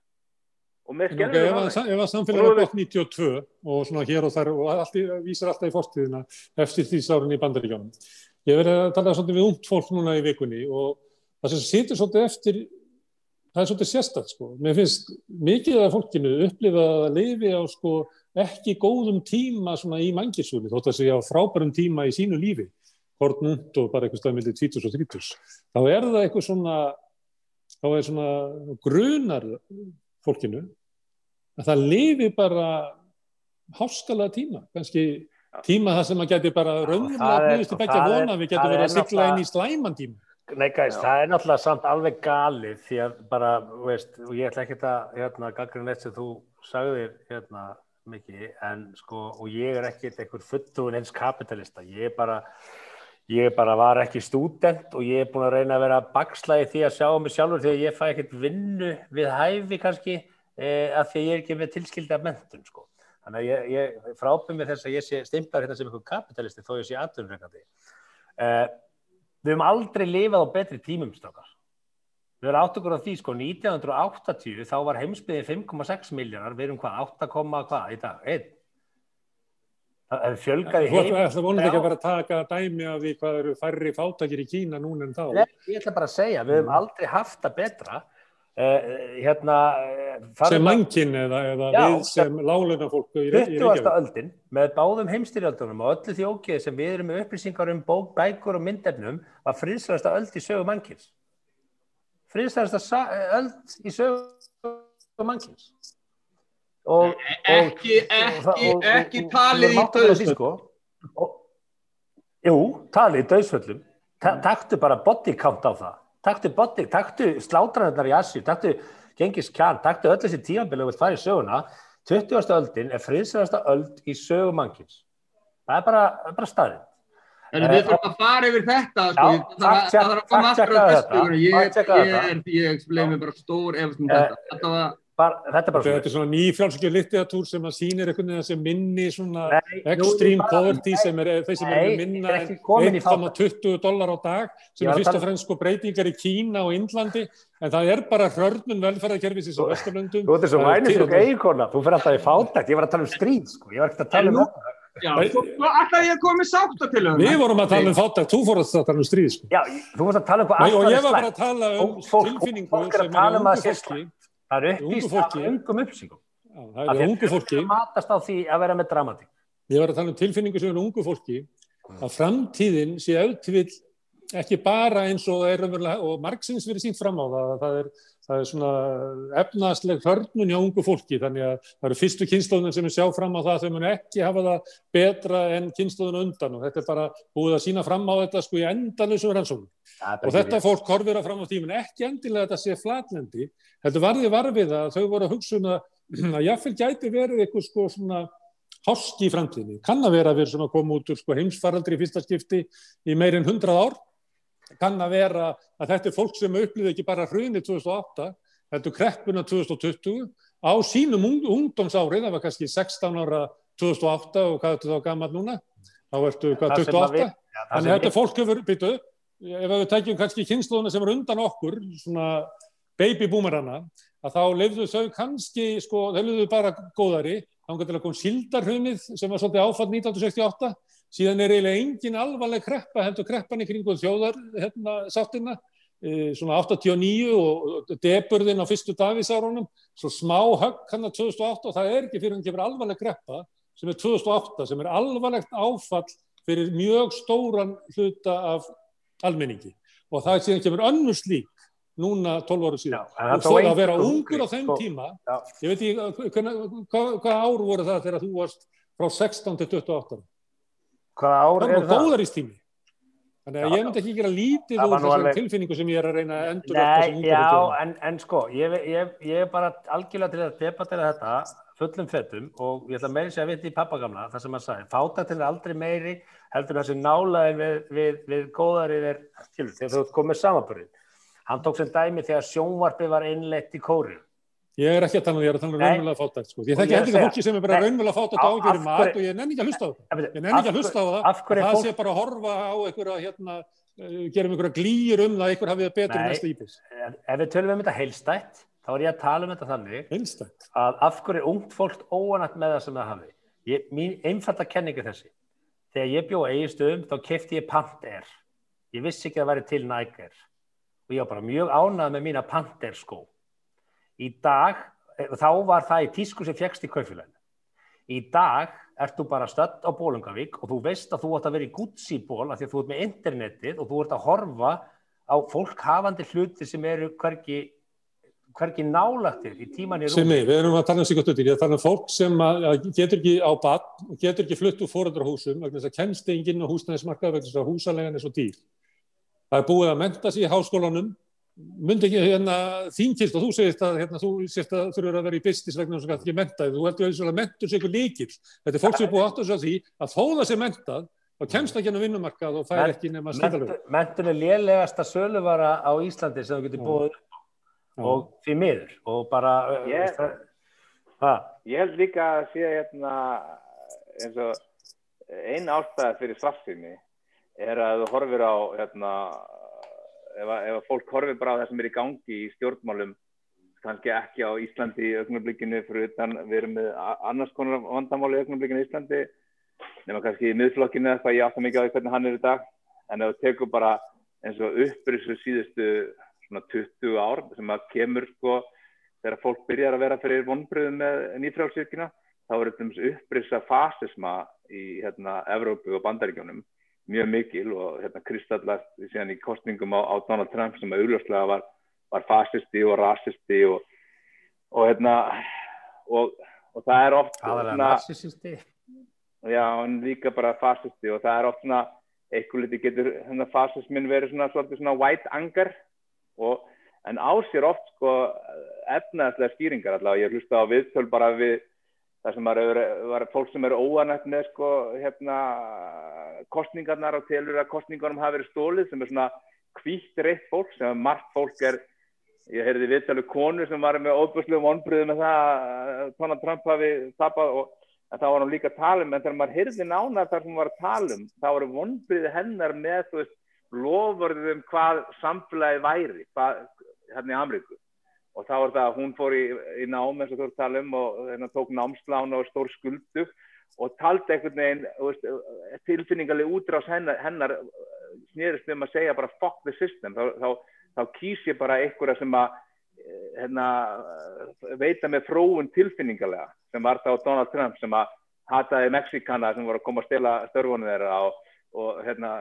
Og með skemmið okay, ef að samfélagin er gott 92 og svona hér og þar og allt í, vísar alltaf í fórtíðina eftir því sárun í bandaríkjónum ég verði að tala svolítið við ungt fólk núna í vikunni og það sem situr svolítið eftir það er svolítið sérstaklega sko. Mér finnst mikið af fólkinu upplifa að lifi á sko ekki góðum tíma svona í mangisúli þótt að segja á frábærum tíma í sínu lífi. Hortnund og bara eitthvað stafmildið 20 og 30 þá er það eitthvað svona þá er svona grunar fólkinu að það lifi bara háskala tíma kannski tíma það sem að geti bara raunverulega búist í begja vona við getum verið að sykla inn í slæman tíma Nei gæst, það er náttúrulega samt alveg galið því að bara, veist, og ég ætla ekki að hérna, gaggrinn eitt sem þú sagðir hérna mikið, en sko, og ég er ekki eitthvað fulltúin eins kapitalista, ég er bara ég bara var ekki stúdent og ég er búin að reyna að vera bakslæði því að sjá mig sjálfur því að ég fæ ekkert vinnu við hæfi kannski eh, að því að ég er ekki með tilskildi af mentun sko. Þannig að ég, ég frábið mér þess að ég sé stimplar hérna sem einhver kapitalisti þó ég sé aðtunreikandi. Eh, við höfum aldrei lifað á betri tímum stokkar. Við höfum átt okkur á því sko 1980 þá var heimsbyðið 5,6 miljónar, við erum hvað 8, hvað í dag? 1 Það er fjölgaði heim. Það vonandi ekki að að taka dæmi af því hvað eru færri fátakir í Kína núna en þá. Nei, ég ætla bara að segja, við hefum aldrei haft það betra. Uh, hérna, uh, sem mannkinn eða, eða já, við sem láluna fólk í Reykjavík. 20. öldin með báðum heimstyrjaldunum og öllu því ógeð sem við erum með upplýsingar um bók, bækur og myndefnum var friðsælasta öld í sögu mannkins. Friðsælasta öld í sögu mannkins. Og, ekki, ekki, og, ekki talið í döðsföllum sko. Jú, talið í döðsföllum Takktu bara body count á það Takktu body, takktu slátranarnar í Asju Takktu Gengis Khan, takktu öll þessi tíanbili og vilt fara í söguna 20. öldin er friðsverðasta öld í sögumankins Það er bara, bara staðinn En við þurfum að fara yfir þetta sko. það þarf að koma aftur á þessu ég, ég bleið mig bara stór eftir um þetta þetta var Bar, þetta er bara þetta er svona nýfjálfsökjur litteratúr sem að sýnir einhvern veginn sem minni svona nei, extreme poverty sem er þeir sem er minna 1,20 dólar á dag sem er fyrst og fremst sko breytingar í Kína og Índlandi en það er bara hörnun velferðarkerfisins á Vesturlöndum. Þú ert þessu vænið fyrir eiginkona, þú fyrir alltaf í fátækt. Ég var að tala um stríð sko, ég var ekki að tala um Já, alltaf ég komið sátt til um Við vorum að tala um fátækt, þú fórst að tala um stríð sko. Já, þú fórst að tala um hvað og ég var bara að tala um tilfinningu sem er um fólki Það er uppvíst af ungum uppsíkum. Það er ungu fólki. Það matast á því að vera með dramatík. Ég var að tala um tilfinningu sem er ungu fólki að framtíðin sé auðvitað ekki bara eins og er og margsins verið sínt fram á það það er, það er svona efnaðsleg hörnun hjá ungu fólki þannig að það eru fyrstu kynnslóðunum sem við sjá fram á það þau mun ekki hafa það betra en kynnslóðun undan og þetta er bara búið að sína fram á þetta sko í endalusum rannsóknum ja, og þetta við. fólk horfir að fram á tímin ekki endilega þetta sé flatlendi þetta varði varfið að þau voru að hugsa um að, að jáfnveil gæti verið eitthvað sko svona háski í framtíðinni. Kann að vera að vera svona að koma út úr sko, heimsfaraldri í fyrsta skipti í meirinn hundrað ár. Kann að vera að þetta er fólk sem upplýði ekki bara hrunni 2008, þetta er kreppuna 2020 á sínum ungdomsárið, það var kannski 16 ára 2008 og hvað er þetta þá gammalt núna? Þá ertu hvað 28? Ja, Þannig þetta fólk hefur byttuð, ef við tekjum kannski kynnslóðuna sem er undan okkur, svona babyboomerana, að þá lefðu þau kannski, sko, þau lefðu bara góðari þá til að koma sildarhumið sem var svolítið áfall 1968 síðan er eiginlega engin alvarleg kreppa heldur kreppan í kringu þjóðar hérna, sáttina. E, svona 89 og deburðin á fyrstu davísárunum svo smá högg hann að 2008 og það er ekki fyrir að kemur alvarleg kreppa sem er 2008 sem er alvarlegt áfall fyrir mjög stóran hluta af almenningi. Og það síðan kemur önnur slík núna 12 ára síðan. Já, og svo að vera ungur á þeim sko, tíma. Já. ég veit ekki hvað hva ár voru það þegar þú varst frá 16 til 28 hvað ár er það? góðaristími þannig að já, ég myndi ekki gera lítið úr þessum alveg... tilfinningu sem ég er að reyna að endur Nei, já, en, en sko ég, ég, ég er bara algjörlega til að debattera þetta fullum fettum og ég ætla að meira sér að viti í pappagamla það sem hann sagði, fátatil er aldrei meiri heldur þessi nálaði við, við, við góðarið er, þegar þú komið samanbörðin Hann tók sem dæmi þegar sjónvarpi var innlegt í kóri. Ég er ekki að tala um því að það er raunverulega fátækt. Sko. Ég þekki hendur ekki fólki sem er bara raunverulega fátækt á ágjörði mat og ég nenni ekki að hlusta á það. Ég nenni ekki að hlusta á það. Það fólk... sé bara að horfa á einhverja, hérna, uh, gerum einhverja glýjur um það, einhver hafið það betur en næsta íbis. Ef við tölum um þetta heilstætt, þá er ég að tala um þetta þannig heilstætt. að af hverju ungt fólk óanætt með það sem það hafi. Ég, mín einfalda kenningu þessi. Þegar ég bjóð eigistöðum, þá kefti ég Panther. Ég vissi ekki að það væri til Nike og ég var bara mjög ánað með mína panterskó. Í dag, eh, þá var það í tísku sem fjækst í kaufélaginu. Í dag ert þú bara stödd á Bólungavík og þú veist að þú ætti að vera í Gucci-ból af því að þú ert með internetið og þú ert að horfa á fólk hafandi hluti sem eru hverki, hverki nálagtir í tíman í rúmi. Simi, við erum að tala um sig gott út í því að fólk sem getur ekki á og getur ekki flutt úr fóröldarhúsum vegna þess að kennst enginn á húsnæðismarkað vegna þess að húsalega er svo dýr það er búið að menta sér í háskólanum myndi ekki hérna þínkist og þú segist að hérna, þú sést að þurfur að vera í business vegna þess að það ekki mentaði, þú heldur að mentur sér ykkur líkil, þetta er fólk sem er búið átt að því að þó það sé mentað og kemst ekki á vinnumarkað og fær ekki nema skildalög. Mentun er lélegasta söluvara á Íslandi sem þú getur búið og því miður. Og bara ég, það, ég held líka að sé hérna eins og einn ástæða fyrir strafsinni er að þú horfir á hérna, ef, að, ef að fólk horfir bara á það sem er í gangi í stjórnmálum kannski ekki á Íslandi í augnablikinu fyrir utan við erum með annars konar vandamáli í augnablikinu í Íslandi nema kannski í miðflokkinu eitthvað ég átta mikið á því hvernig hann er í dag. En ef þú tekur bara eins og upprýssu síðustu svona 20 ár sem að kemur sko þegar fólk byrjar að vera fyrir vonbröðum með nýfrálsvirkina þá er þetta upprýssa fasisma í hérna Evrópu og Bandaríkjónum mjög mikil og hérna kristallast síðan í kostningum á, á Donald Trump sem að augljóslega var, var fasisti og rasisti og, og hérna og, og það er oft svona, já, líka bara fasisti og það er oft svona eitthvað liti getur hérna, fasismin verið svona, svona white anger og, en á sér oft sko efnaðslega skýringar allavega, ég hlusta á viðtöl bara við það sem var, fólk sem eru óanætt með sko, hérna, kostningarnar og telur að kostningarnum hafi verið stólið sem er svona kvítt reitt fólk sem margt fólk er ég heyrði viðtalu konu sem var með óbúslegum vonbröðu með það að Donald Trump hafi tapað og þá var hann líka að tala um en þegar maður heyrði nánar þar sem hann var að tala um þá voru vonbröðu hennar með lofurðum hvað samfélagi væri hvað, hérna í Amríku og þá er það að hún fór í, í nám eins og þú ert að tala um og hérna, tók námslána og stór skuldu og taldi einhvern veginn veist, tilfinningarlega útrás hennar, hennar snýðist um að segja bara fuck the system. Þá, þá, þá kýs ég bara einhverja sem að hérna, veita með fróun tilfinningarlega sem var þá Donald Trump sem að hataði Mexikana sem voru að koma að stela störfunum þeirra og og hérna,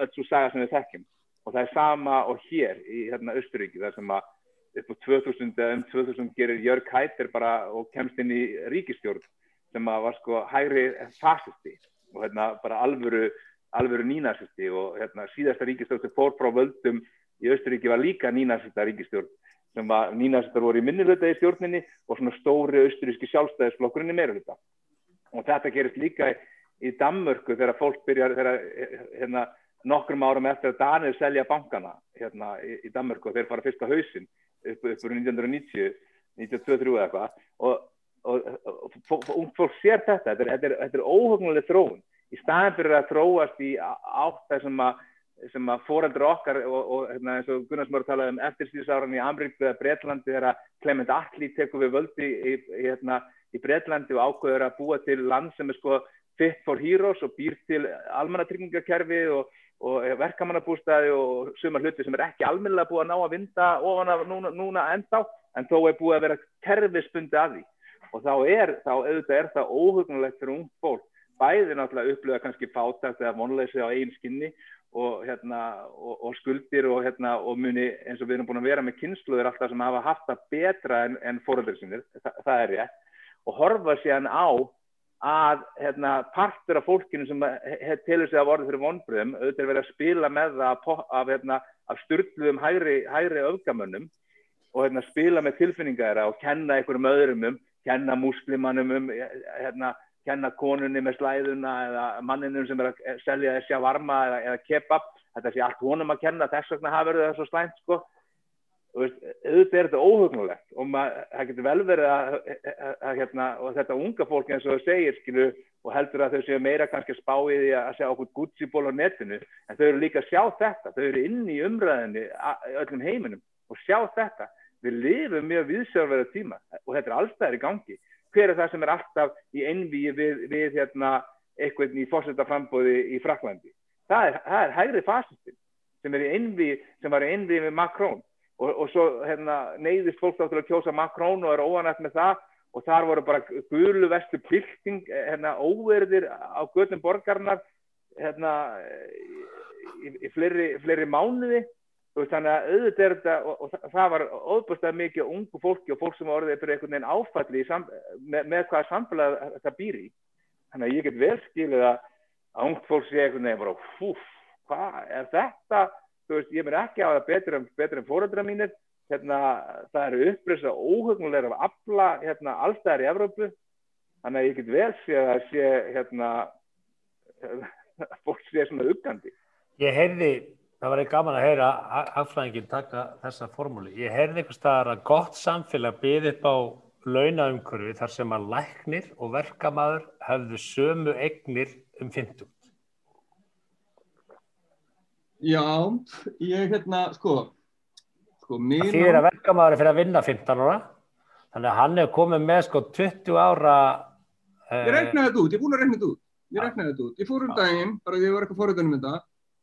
öll svo saga sem við þekkjum. Og það er sama og hér í hérna Östuríki þar sem að upp á 2000 eða um 2000 gerir Jörg Hættir bara og kemst inn í ríkistjórn sem að var sko hægri fasisti og hérna bara alvöru, alvöru nínasisti og hérna síðasta ríkistjórn sem fór frá völdum í Östuríki var líka nínasista ríkistjórn sem var nínasistar voru í minnilöta í stjórninni og svona stóri östuríski sjálfstæðisflokkurinn í meirulita og þetta gerist líka í, Danmörku þegar fólk byrjar þegar hérna nokkrum árum eftir að Danir selja bankana hérna í, í Danmörku og þeir fara fyrst á hausin upp, upp úr 1990, 1923 eða eitthvað og, og, og, og fólk sér þetta, þetta er, er, er óhugnulegt þróun. Í staðin fyrir að þróast í átt þessum að sem að fóreldur okkar og, hérna, eins og Gunnar Smörg talaði um eftirsýðsáran í Amríku eða Breitlandi þegar Clement Attlee tekur við völdi í, í, hérna, í Breitlandi og ákveður að búa til land sem er sko fit for heroes og býr til almannatryggingakerfi og og verkamannabústæði og suma hluti sem er ekki almennilega búið að ná að vinda ofan af núna, núna enda en þó er búið að vera kerfispundi af því. Og þá er, þá auðvitað er það óhugnulegt fyrir ung fólk. Bæði náttúrulega upplöða kannski fátakt eða vonleysi á eigin skinni og, hérna, og, og skuldir og, hérna, og muni eins og við erum búin að vera með kynsluður alltaf sem hafa haft það betra en, en fóröldur sinir, Þa, það er rétt. Og horfa sér á að hérna, partur af fólkinu sem telur sig að vorða fyrir vonbröðum auðvitað verið að spila með það af, hérna, af styrluðum hægri, hægri öfgamönnum og hérna, spila með tilfinningar og kenna einhverjum öðrum um, kenna muslimannum um, hérna, kenna konunni með slæðuna eða manninum sem er að selja þessi að varma eða, eða kebab, þetta sé allt honum að kenna, þess vegna hafa verið það svo slæmt sko Veist, auðvitað er þetta óhugnulegt og mað, það getur vel verið að, að, að hérna, þetta unga fólk eins og þau segir skilu, og heldur að þau séu meira kannski spáið í að sjá okkur Gucci-ból á netinu en þau eru líka að sjá þetta, þau eru inn í umræðinni öllum heiminum og sjá þetta, við lifum mjög viðsjálfverða tíma og þetta er alltaf í gangi, hver er það sem er alltaf í einvíi við, við hérna, eitthvað í fórsetaframbóði í Fraklandi, það er, það er hægri fasistin sem, sem var í einvíi með Macron og, og svo hérna, neyðist fólk áttur að kjósa Macron og er óanætt með það. Og þar voru bara gulu vestu pilting, hérna, óverðir á göttum borgarnar hérna, í, í fleiri, fleiri mánuði. Og þannig að auðvitað er þetta og, og það var óbústað mikið ungu fólki og fólk sem orðið fyrir einhvern veginn áfalli sam, með, með hvaða samfélag þetta býr í. Þannig að ég get vel skilið að ungt fólk sé einhvern veginn bara húf, hvað er þetta þú veist, ég mér ekki á það en, betur en fóröldra mínir, hérna, það eru uppröðs og óhugnlega af afla, hérna, allstæðar í Evrópu, þannig að ég get vel sé að það sé, hérna, fólk sé svona uggandi. Ég heyrði, það var ekki gaman að heyra aflæðingin taka þessa formúli, ég heyrði einhvers staðar að gott samfélag byði upp á launaumkurfi þar sem að læknir og verkamaður hefðu sömu egnir um 50. Já, ég hérna, sko, sko, mín... Það þýðir að verkamæður er fyrir að vinna 15 ára, þannig að hann hefur komið með sko 20 ára... Ég reknaði þetta út, ég er búin að rekna þetta út, ég reknaði þetta út. Ég fór um daginn, bara því ég var eitthvað fóröðunum þetta,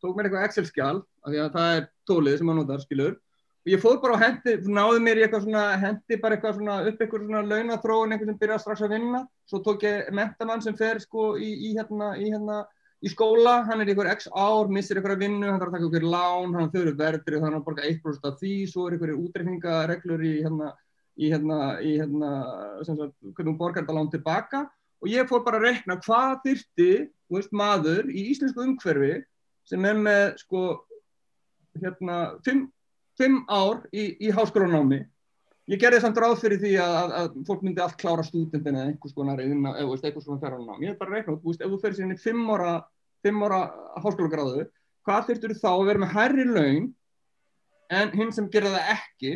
tók mér eitthvað Excel-skjál, af því að það er tólið sem maður notar, skilur, og ég fór bara á hendi, náði mér í eitthvað svona, hendi bara eitthvað svona upp eitthvað svona launathróun, eitthvað sem byrjaði strax að vinna, svo tók ég mentamann sem fer sko í, í hérna, í hérna í skóla, hann er ykkur x ár, missir ykkur að vinnu, hann þarf að taka ykkur lán, hann þurfur verðri, þannig að hann borgar 1% af því, svo er ykkur útreyfingareglur í hérna, í hérna, í hérna, sem sagt, hvernig hún borgar þetta lán tilbaka og ég fór bara að rekna hvað þyrti, þú veist, maður í íslensku umhverfi sem er með, sko, hérna, 5 ár í, í háskólanámi. Ég gerði samt ráð fyrir því að, að, að fólk myndi allt klára stúdendina eða einhvers konar eða einhvers konar ferðarnám. Ég er bara að rekna, þú veist, ef þú fer 5 ára háskólagráðu hvað þurftur þá að vera með hærri laun en hinn sem gerða það ekki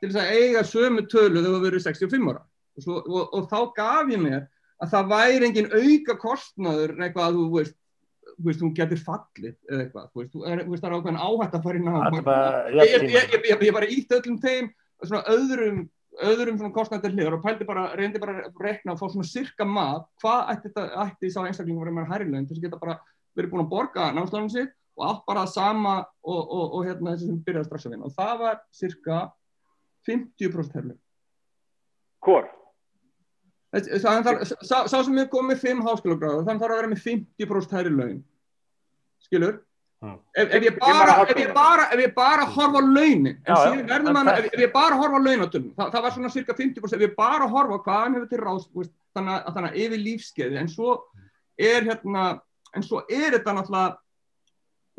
til þess að eiga sömu tölu þegar þú verið 65 ára? Og, svo, og, og þá gaf ég mér að það væri engin auka kostnaður eitthvað að þú veist þú veist, hún getur fallið eða eitthvað. Þú veist, það er ákveðin áhætt að fara inn á ég bara ítt öllum þeim svona öðrum öðrum svona kostnættir hliður og pældi bara reyndi bara að rekna og fá svona sirka mað hvað ætti, ætti í sá einstaklingum að vera með hærri laun til þess að geta bara verið búin að borga námsláðin sitt og allt bara sama og, og, og hérna þessi sem byrjaði strax að vinna. Og það var sirka 50% herrleg Hvor? Sá, sá sem er komið 5 háskólagráður þannig þarf að vera með 50% herrilegin skilur? Ef, ef ég bara ef ég bara, ef ég bara horfa á launin en já, síðan verður mann, ef, ef ég bara horfa á launatölu það, það var svona cirka 50% ef ég bara horfa á hvað hann hefur til ráðs þannig að, að yfir lífskeiði en svo er hérna en svo er þetta náttúrulega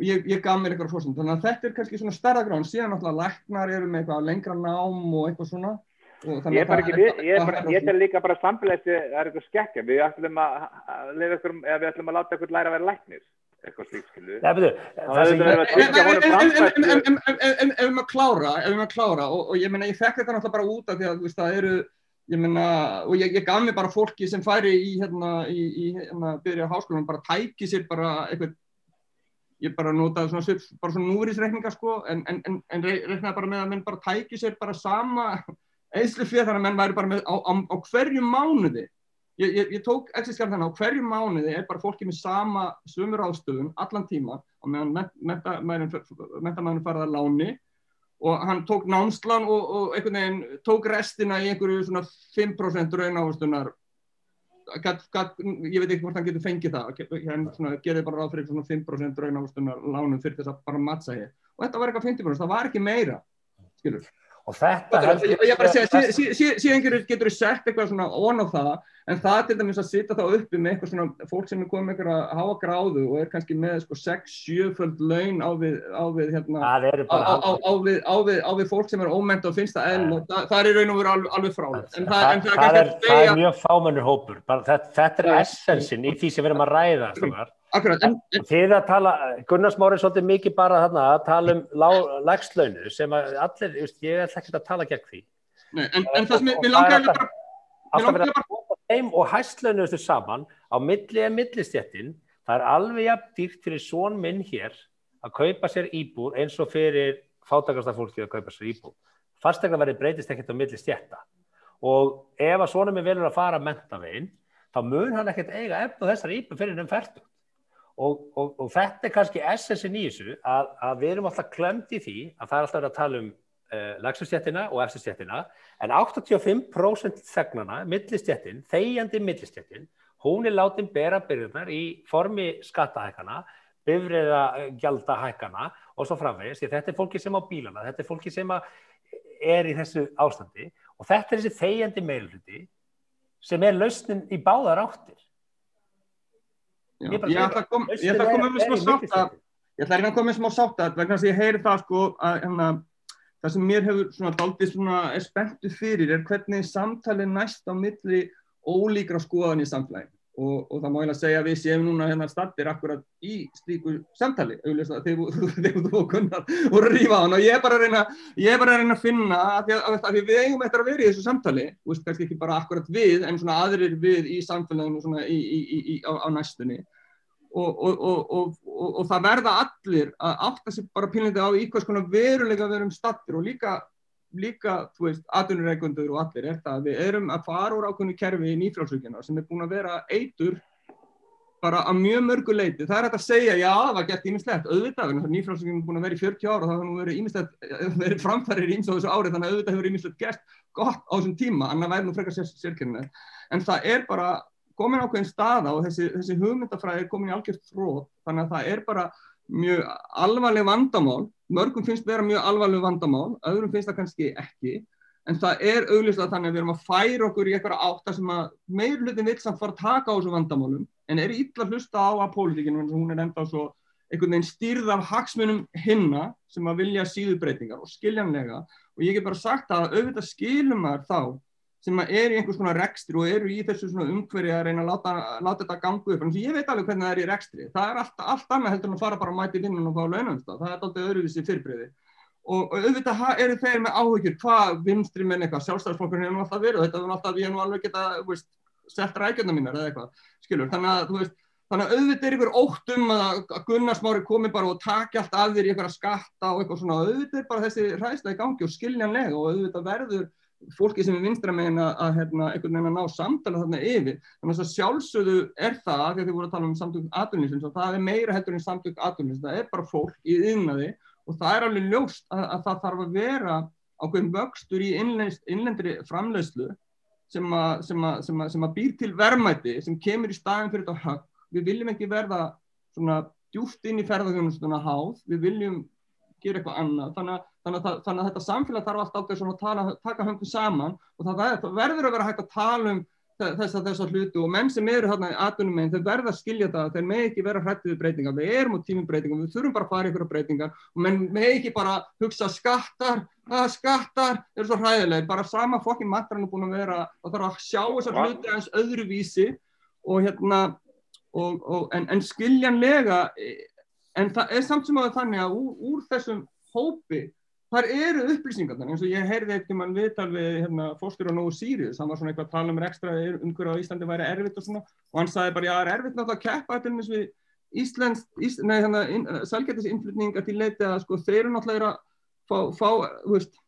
ég, ég gaf mér eitthvað fórsend þannig að þetta er kannski svona starra gráðan síðan náttúrulega læknar eru með eitthvað lengra nám og eitthvað svona Ég er bara ekki við, ég er bara, ég er líka bara samfélagsi, það er eitthvað skekkja, við ætlum að, að við ætlum að láta ykkur læra að vera læknir, eitthvað slíkt, skilu. Það betur, það sem ég... Ef við maður klára, ef við maður klára, og ég menna, ég fekk þetta náttúrulega bara út af því að, þú veist, það eru, ég menna, og ég, ég gaf mér bara fólki sem færi í, hérna, í, í hérna, byrja á háskólanum, bara tæki sér bara eitthvað, ég bara notaði svona, bara svona núrisreikninga, sko, en, en, en, en reiknaði bara með að menn bara tæki sér bara sama eðslu fyrir þannig að menn væri bara með á, á, á hverju mánuði ég, ég, ég tók ekki skar þannig á hverju mánuði er bara fólki með sama svömmur ástöðum allan tíma og meðan mentamæðin farið að láni og hann tók námslan og, og einhvern veginn tók restina í einhverju svona 5% raunáðustunar ég veit ekki hvort hann getur fengið það. Hann gerði bara ráð fyrir svona 5% raunáðustunar lánum fyrir þess að bara mattsa hér og þetta var eitthvað 50% það var ekki meira skilur og þetta heldur ég, ég bara segja, síðan getur þú sett eitthvað svona ón á það en það til dæmis að sitja þá uppi með eitthvað svona fólk sem er komið með eitthvað að háa gráðu og er kannski með sko 6-7 föld laun á við á við, hérna, á, á, á, við, á við fólk sem er óment og finnst það enn og það, það er raun og veru alveg, alveg frálega en það, en það, er, það er mjög fámennur hópur. Þetta, þetta er essensin í því sem við erum að ræða stofar Akkurat, en, en, Þið að tala, Gunnar Smári er svolítið mikið bara þarna að tala um lagslaunu sem að allir, ég ætla ekki að tala gegn því. Nei, en, en það sem ég langar að bara... Alltaf verið að bóta þeim og hæstlaunuðu þessu saman á milli eða millistjættin, það er alveg jafn dýrt fyrir svon minn hér að kaupa sér íbúr eins og fyrir fátakasta fólki að kaupa sér íbúr. Fastegna verið breytist ekkert á millistjætta og ef að svonum er velur að fara að menta veginn, þá mun hann ekkert eiga eftir þessar íbúr fyrir ennum færtum. Og, og, og þetta er kannski essensin í þessu að, að við erum alltaf klemt í því að það er alltaf að tala um uh, lagstjættina og eftirstjættina en 85% þegnana, millistjættin, þegjandi millistjættin, hún er látin bera byrjunar í formi skattahækana, bifriða gjaldahækana og svo framvegis. Þetta er fólki sem á bílana, þetta er fólki sem er í þessu ástandi og þetta er þessi þegjandi meilhundi sem er lausnin í báðar áttir. Ég ætla að koma um smá sátt að ég ætla að koma um smá sátt að vegna þess að ég heyri það sko að hérna, það sem mér hefur svona daldið svona er spenntu fyrir er hvernig samtali næst á milli ólíkra skoðan í samfélagi og, og það má að segja að við séum núna hérna stattir akkurat í slíku samtali. Þegar þú og rífa hann og ég er bara að reyna bara að reyna að finna að að, að við eigum eftir að vera í þessu samtali og veist kannski ekki bara akkurat við en svona aðrir við í samfélaginu svona í, í, í, á, á næstunni. Og, og, og það verða allir að átta sér bara pínleiti á í hvers konar veruleika við erum stattir og líka líka, þú veist, aðunurreikundur og allir er það að við erum að fara úr ákveðinu kerfi í nýfrálsvíkjana sem er búin að vera eitur bara að mjög mörgu leiti. Það er hægt að segja, já, það var gett ímislegt, auðvitað, nýfrálsvíkjana er búin að vera í 40 ára og það hefur verið ímislegt, framfærir íms á þessu ári, þannig að auðvitað hefur ímislegt gert gott á þessum tíma, annað væri nú frekar sér, sérkynni. En það er bara komin ákveðin staða og þessi, þessi hugmyndafræði er komin í algjört fróð, þannig að það er bara mjög alvarleg vandamál. Mörgum finnst vera mjög alvarleg vandamál öðrum finnst það kannski ekki. En það er auglustlega þannig að við erum að færa okkur í eitthvað átta sem að meirlutin vil samt fara að taka á þessu vandamálum en er ítla hlusta á að pólitíkinu hún er enda svo einhvern veginn stýrð af hagsmunum hinna sem að vilja síðubreitingar og skiljanlega. Og ég hef bara sagt að auðvitað skilum þar þá sem er í einhvers konar rekstri og eru í þessu umhverju að reyna að láta, láta þetta gangu upp. Að ég veit alveg hvernig það er í rekstri. Það er allt, allt annað heldur en að fara bara að mæti vinnun og fá launumstað. Það er alltaf öðruvísi fyrirbreyði. Og, auðvitað eru þeir með áhugjur hvað vinstri menn eitthvað, sjálfstæðarsflokkurinn hefur alltaf verið. Þetta hefur alltaf, ég nú alveg getað sett rækjörna mínar eða eitthvað, skilur. Þannig að, veist, þannig að auðvitað er ykkur ótt um að Gunnarsmári komi bara og taki allt að þér í eitthvað skatta og eitthvað svona. Auðvitað er bara þessi ræðslega gangi og skiljanlega og auðvitað verður fólki sem er vinstra megin að, að hérna, einhvern veginn að ná samtala þarna yfir. Þannig að sjálfsögðu er það þegar þið voru að tala um samtök aðlunins það er meira heldur en samtök aðlunins það er bara fólk í yðnaði og það er alveg ljóst að, að það þarf að vera ákveðin vöxtur í innlendri framlegslu sem að, sem, sem, sem að býr til verðmæti sem kemur í staðin fyrir þetta högg. Við viljum ekki verða svona djúft inn í ferðarþjónustuna háð, við viljum gera eitthvað annað, þannig að, þannig að, þannig að þetta samfélag þarf alltaf að tala, taka höndum saman og það, það verður að vera hægt að tala um þess að þess að hlutu og menn sem eru hérna í aðunum meginn, þeir verða að skilja það, þeir með ekki vera hrættið við breytingar, við erum á tímum breytingum, við þurfum bara að fara ykkur á breytingar og menn með ekki bara hugsa skattar, að skattar eru svo hræðilegir, bara sama fokkin matran er búin að vera, það þarf að sjá þessar hluti eins öðruvísi og hérna, og, og, en, en skiljanlega, en það er samt sem að þannig að úr, úr þessum hópi þar eru upplýsingarnar eins og ég heyrði eitthvað mann viðtal við hérna, fórstur á Nóðu Sýriðs, hann var svona eitthvað að tala um ekstra umhverju á Íslandi væri erfitt og svona. Og hann sagði bara já það er erfitt náttúrulega að keppa til þess við Íslands, Ís, nei hérna sælgætisinflutninga til leiti að sko þeir eru náttúrulega að fá, fá, veist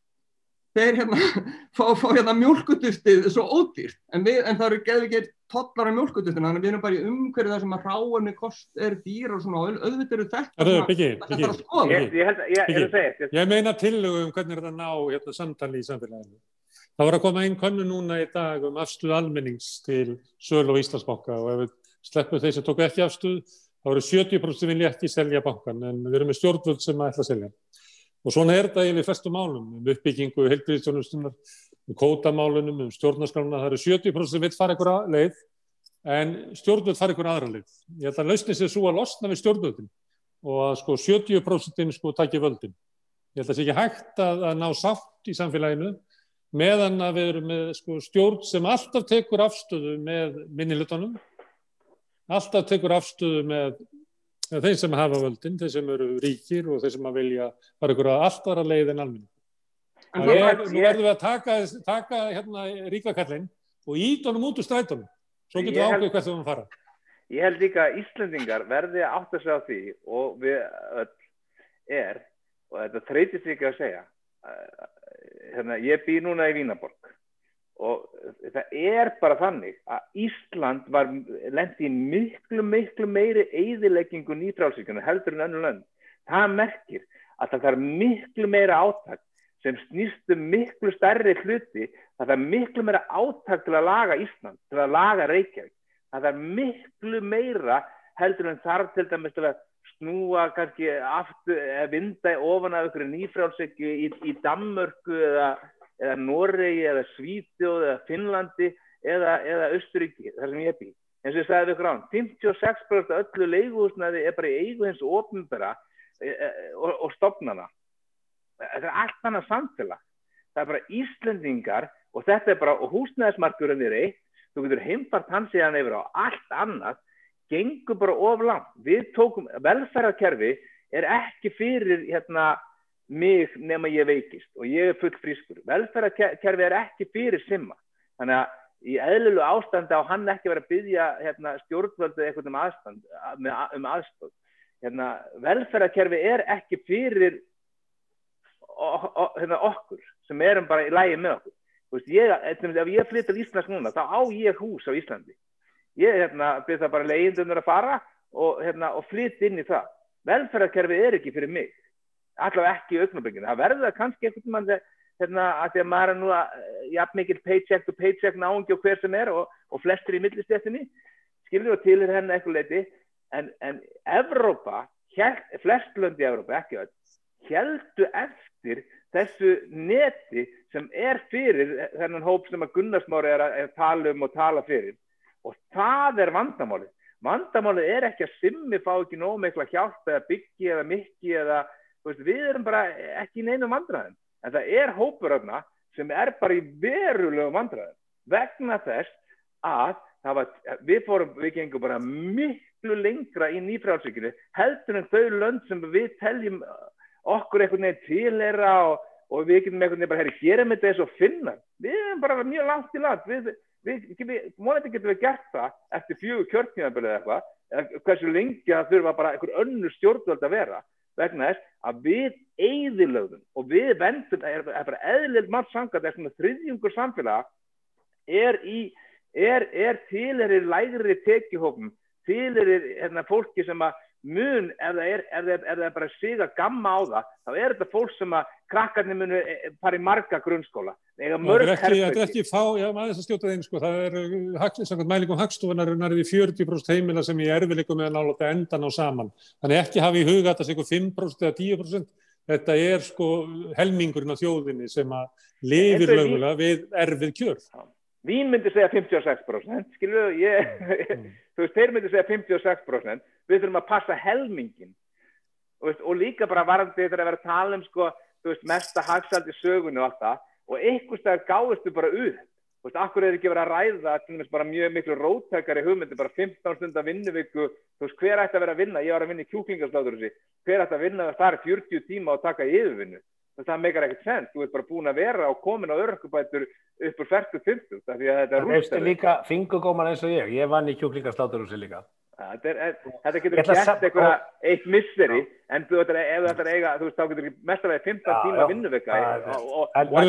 þeir hérna fá, fá hérna mjölkuduftið svo ódýrt. En, við, en það eru geðið geitt tollar af mjölkuduftinu þannig að við erum bara í umhverju þar sem að ráðinni kost er dýr og svona. Auðvitað eru þetta Erðu, byggi, byggi. Ég, ég, meina tillögu um hvernig þetta ná hérna, samtali í samfélaginu. Það voru að koma einn konnu núna í dag um afstuð almennings til Söl og Íslandsbanka og ef við sleppum þeir sem tóku ekki afstuð þá voru 70% sem vilja ekki selja bankan en við erum með stjórnvöld sem ætla að selja Og svona er þetta yfir festum málum, um uppbyggingu, heilbríðstjónustunnar, um kótamálunum, um stjórnarskránuna. Það eru 70% sem vil fara einhverja leið en stjórnvöld fara einhverja aðra leið. Ég held að lausni sér svo að losna við stjórnvöldin og að sko 70% sko takja völdin. Ég held að það sé ekki hægt að, að ná sátt í samfélaginu meðan að við erum með sko stjórn sem alltaf tekur afstöðu með minnilutunum, alltaf tekur afstöðu með þeir sem hafa völdin, þeir sem eru ríkir og þeir sem að vilja fara ykkur að allt vara leið en almenna. Nú verðum við að taka, taka hérna, ríkakallin og ít honum út úr strætunum. Svo getur við ákveðið hvert við erum að fara. Ég held líka að Íslandingar verði átt að segja á því og við öll er, og þetta þreytist ekki að segja, hérna, ég bý núna í Vínaborg og það er bara þannig að Ísland var lendi í miklu, miklu meiri eigðileggingu nýtrálsíkjana heldur en önnu lönd. Það merkir að það er miklu meira áttak sem snýstu miklu stærri hluti að það er miklu meira áttak til að laga Ísland, til að laga Reykjavík. Það er miklu meira heldur en þarf til dæmis til að snúa kannski aftur, vinda ofan af ykkur nýfrálsíkju í, í Danmörku eða eða Noregi eða Svítjóð eða Finnlandi eða, eða Östuríki þar sem ég bý. En sem ég sagði við gráðum, 56% öllu leiguhúsnaði er bara í eigu hins ofnbæra e, e, og, og stopnana. Þetta er allt annað samfélag. Það er bara Íslendingar og þetta er bara, og húsnæðismarkurinn er eitt, þú getur heimpart hans í hann yfir á allt annað, gengur bara oflant. Við tókum, velferðarkerfi er ekki fyrir hérna mig nema ég veikist og ég er full frískur. Velferðarkerfi er ekki fyrir simma. Þannig að í eðlulu ástandi á hann ekki verið að byggja hérna, stjórnvöldu eitthvað um, aðstand, um aðstóð. Hérna, velferðarkerfi er ekki fyrir hérna, okkur sem erum bara í lægi með okkur. Veist, ég, ef ég flyttar Íslands núna þá á ég hús á Íslandi. Ég hérna, byrð það bara leiðindunur að fara og, hérna, og flytt inn í það. Velferðarkerfi er ekki fyrir mig allavega ekki í augnabygginu. Það verður það kannski einhvern mann hérna, að því að maður er nú eh, jafn mikil paycheck to paycheck náungi og hver sem er og, og flestir í millistéttinni skilur og til er henni eitthvað leiti en, en Evrópa held, flest löndi í Evrópa, ekki öll heldu eftir þessu neti sem er fyrir þennan hóp sem að Gunnarsmári er að, að tala um og tala fyrir. Og það er vandamálið. Vandamálið er ekki að simmi fá ekki nóg meikla hjálp eða byggi eða mikki eða veist, við erum bara ekki í neinum vandræðin en það er hópur öfna sem er bara í verulegu vandræðin vegna þess að var, við fórum, við gengum bara miklu lengra í nýfrálsvíkinu heldur en þau lönd sem við teljum okkur einhvern veginn tilera og, og við getum einhvern veginn bara hér er með þessu að finna við erum bara mjög langt í land. Við, við, við, mónandi getum við gert það eftir fjögur kjörtnjöðanbölu eða eitthvað hversu lengi það þurfa bara einhver önnu stjórnvöld að vera vegna þess að við eigðilögðum og við vendum, er, er bara eðlild margt sangat, er svona þriðjungur samfélag er er, er tilerir lægri tekihópum, tilerir hérna, fólki sem að mun ef það er, ef það er, ef það er bara síða gamma á það, þá er þetta fólk sem að krakkarnir munu e, e, fara í marga grunnskóla. Það er ekki, ekki fá, já maður þess að stjóta þeim sko, það er uh, mælingum hagstofunar er nærið 40% heimila sem ég erfileikum með að nála endan á saman. Þannig ekki hafi í huga að það sé 5% eða 10%, þetta er sko helmingurinn á þjóðinni sem að lifir lögulega við erfið kjör. Vín myndi segja 56%, skilur þú, ég, mm. þú veist, þeir myndi segja 56%, við þurfum að passa helmingin og, veist, og líka bara varandi þetta að vera að tala um sko, þú veist, mesta hagsald í sögunu og allt það og einhvers staðar gáðist þú bara upp, þú veist, akkur er ekki verið að ræða til dæmis bara mjög miklu rótækari hugmyndi, bara 15 stundar vinnuviku, þú veist, hver ætti að vera að vinna, ég var að vinna í kjúklingarslátur hver ætti að vinna þar 40 tíma og taka yfirvinnu það meikar ekkert sens, þú ert bara búin að vera og komin á örkubætur upp úr 40-50 það er rúst Það er líka fingugóman eins og ég, ég vann í kjúklingarsláturhúsi líka. Þetta, er, þetta getur ekki gert eitthvað eitt misseri, en þú veist, ef þetta er eiga, þú veist, þá getur ekki mest að vera 15 tíma vinnuvika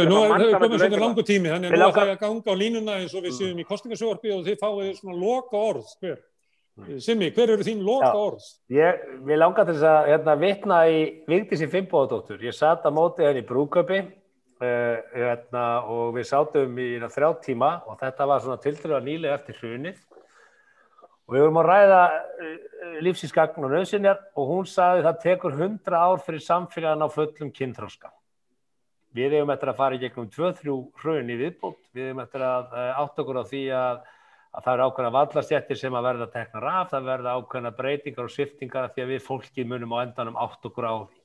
Nú er komið svona langu tími, þannig að nú er það að ganga á línuna eins og við séum í kostingasjórfi og þið fáið svona loka orð, hver Simmi, hver eru þín loka orð? Ég vil langa til þess að hérna, vitna í Vigdísi Fimboðadóttur. Ég satt að móti henni í brúköpi uh, hérna, og við sátum í þrjá tíma og þetta var svona tildurlega nýlega eftir hrunið og við vorum að ræða uh, lífsískagn og nöðsynjar og hún sagði það tekur hundra ár fyrir samfélagin á fullum kynntráska. Við hefum eftir að fara í gegnum 2-3 hrun í viðbútt, við hefum eftir að uh, átt okkur á því að að það eru ákveðna vallastjættir sem að verða teknar af, það verða ákveðna breytingar og sviftingar því að við fólkið munum á endanum átt á því.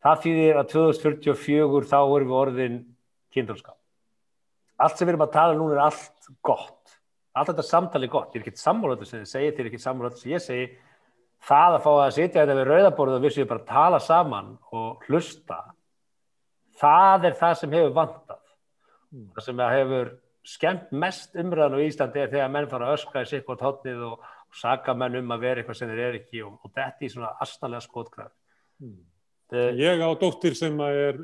Það þýðir að 2044 þá erum við orðin kynndurskap. Allt sem við erum að tala núna er allt gott. Allt þetta samtali er gott. Ég er ekkert sammálötu sem þið segir, þið er ekkert sammálötu sem ég segi. Það að fá að sitja þetta við rauðaborðu og við séum bara að tala saman og hlusta, það er það sem hefur vantað. Það sem hefur skemmt mest umræðan á Íslandi er þegar menn fara að öskra í sikkort hotnið og, og saka menn um að vera eitthvað sem þeir eru ekki og, og þetta í svona astanlega skotkraf hmm. Ég á dóttir sem er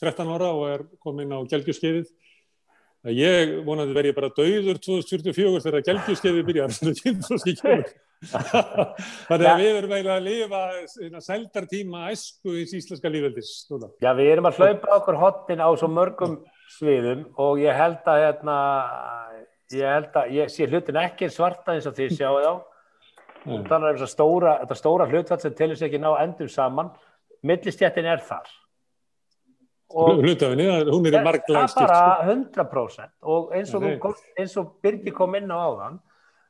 13 ára og er komin á gelgjurskeiðið ég vonandi verði bara dauður 2044 þegar gelgjurskeiðið byrjar þannig að við erum eiginlega að lifa seldartíma æsku í íslenska lífveldis Já, við erum að hlaupa okkur hotnin á svo mörgum sviðum og ég held að hérna, ég held að ég sé hlutin ekki svarta eins og því sjáu þá og þannig er þetta stóra, stóra hlutfall sem telur sér ekki ná endum saman. Millistjættin er þar. Hlutafinni, hún er í marglægst það er bara 100% og eins og, kom, eins og Birgi kom inn á áðan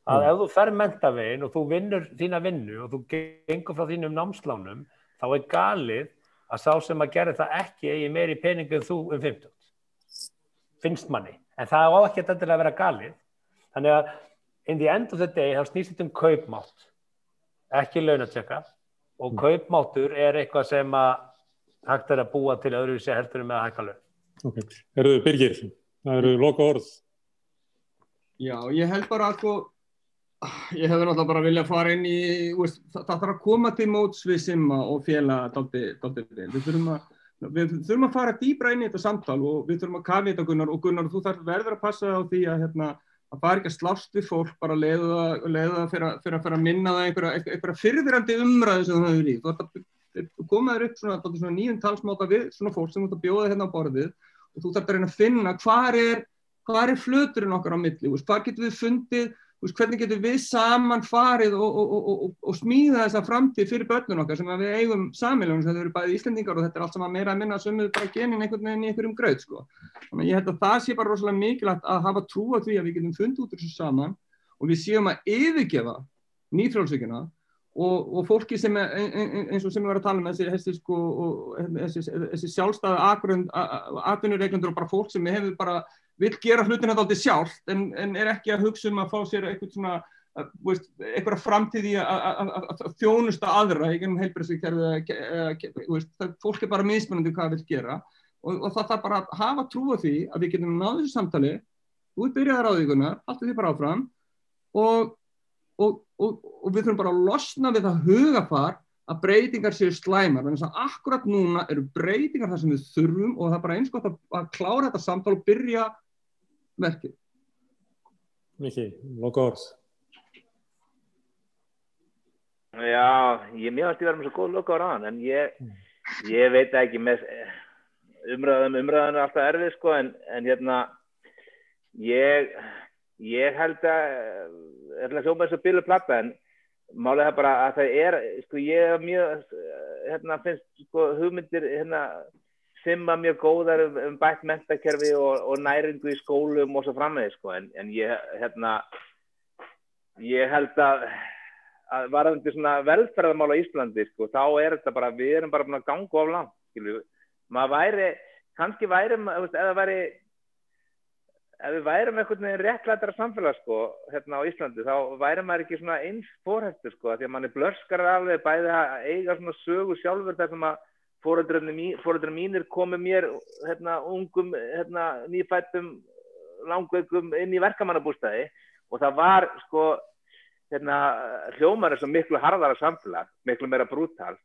að mm. ef þú fer mentavegin og þú vinnur þína vinnu og þú gengur frá þínum námslánum þá er galið að sá sem að gera það ekki eigi meiri pening en þú um 50 finnst manni, en það á ekki að vera galið, þannig að in the end of the day þá snýst þetta um kaupmátt, ekki launatöka og mm. kaupmáttur er eitthvað sem að hægt er að búa til öðruvísi heldur með að hækka laun. Ok, eruðu Birgir, það eru loka orð. Já, ég held bara að sko, ég hefði náttúrulega bara viljað fara inn í, það þarf að koma til móts við simma og fjela daldi, daldi, við þurfum að við þurfum að fara dýbra inn í þetta samtal og við þurfum að kafi þetta Gunnar. Og Gunnar þú þarf verður að passa á því að hérna, að fara ekki að slást við fólk bara leiða það fyrir að, að minna það einhverja, einhverja fyrðirandi umræðu sem það hefur í. Þú komaður upp svona, svona nýjum talsmáta við svona fólk sem þú að bjóða hérna á borðið og þú þarf að reyna að finna hvað er, er fluturinn okkar á milli, hvað getur við fundið veist, hvernig getur við saman farið og, og, og, og smíða þessa framtíð fyrir börnun okkar sem við eigum samiljónum, þetta eru bæðið Íslendingar og þetta er allt saman meira að minna sem við bara genin einhvern veginn í einhverjum gröð sko. Þannig að ég held að það sé bara rosalega mikilvægt að hafa trú á því að við getum fundið út þessu saman og við séum að yfirgefa nýfrálsvíkina og, og fólki sem er, eins og sem við varum að tala um þessi, þessi, sko, þessi, þessi sjálfstæði atvinnureikundur og bara fólk sem hefur bara vil gera hlutina þáttið sjálf en, en er ekki að hugsa um að fá sér eitthvað svona eitthvað framtíð í að þjónusta aðra í gennum heilbreyðsvíkjærfi fólk er bara mismunandi hvað það vil gera og, og það þarf bara að hafa trú á því að við getum náðu þessu samtali út byrjaðar á þvíkunar, allt því bara áfram og, og, og við þurfum bara að losna við það hugafar að breytingar séu slæmar þannig að akkurat núna eru breytingar þar sem við þurfum og það er bara eins gott að, að klára þetta samtal og byrja verkið. Miki, loka orð. Já, ég mjög að vera með svo góð loka á ráðan en ég, ég veit ekki með umræðum, umræðan er alltaf erfið sko en, en hérna ég, ég held að er að hljóma þess að byrja platta en málega það bara að það er sko ég er mjög hérna finnst sko hugmyndir hérna simma mjög góðar um, um bætt mentakerfi og, og næringu í skólum og svo framvegið sko. En, en ég hérna ég held að að varðandi velferðarmál á Íslandi sko þá er þetta bara við erum bara að ganga of langt skilju maður væri kannski væri eða væri ef við værum einhvern veginn réttlætara samfélag sko, hérna á Íslandi, þá væri maður ekki eins fórhættur sko, því að mann er blörskar alveg bæði að eiga svona sögu sjálfur þar sem að fóröldra mínir komi mér hérna ungum, hérna nýfættum langveikum inn í verkamannabústæði og það var sko hérna hljómar er svo miklu harðara samfélag, miklu meira brútal.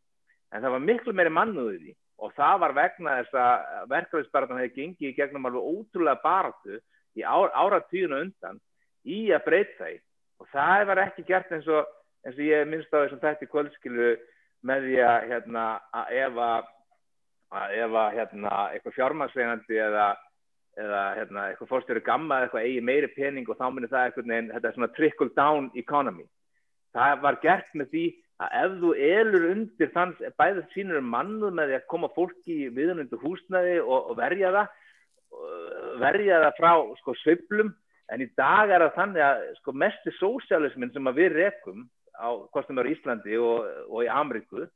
En það var miklu meiri mannuðið í og það var vegna þess að verkefæðisbarðan hefði gengið í gegnum alveg ótrúlega baratu í áratíðinu undan í að breyta það og það var ekki gert eins og, eins og ég minnst á þessum í kvöldskilu með því að, hérna, ef að ef að hérna, eitthvað fjármagsveinandi eða, eða hérna, eitthvað fórstjóri gamma eitthvað eigi meiri pening og þá myndir það eitthvað neinn, þetta er svona trickle down economy. Það var gert með því að ef þú elur undir þann bæðið sínur mannuð með því að koma fólki viðunundu húsnaði og, og verja það verja það frá sko, sveiflum en í dag er það þannig að sko, mestu sósialismin sem við rekum á kostum á Íslandi og, og í Amriku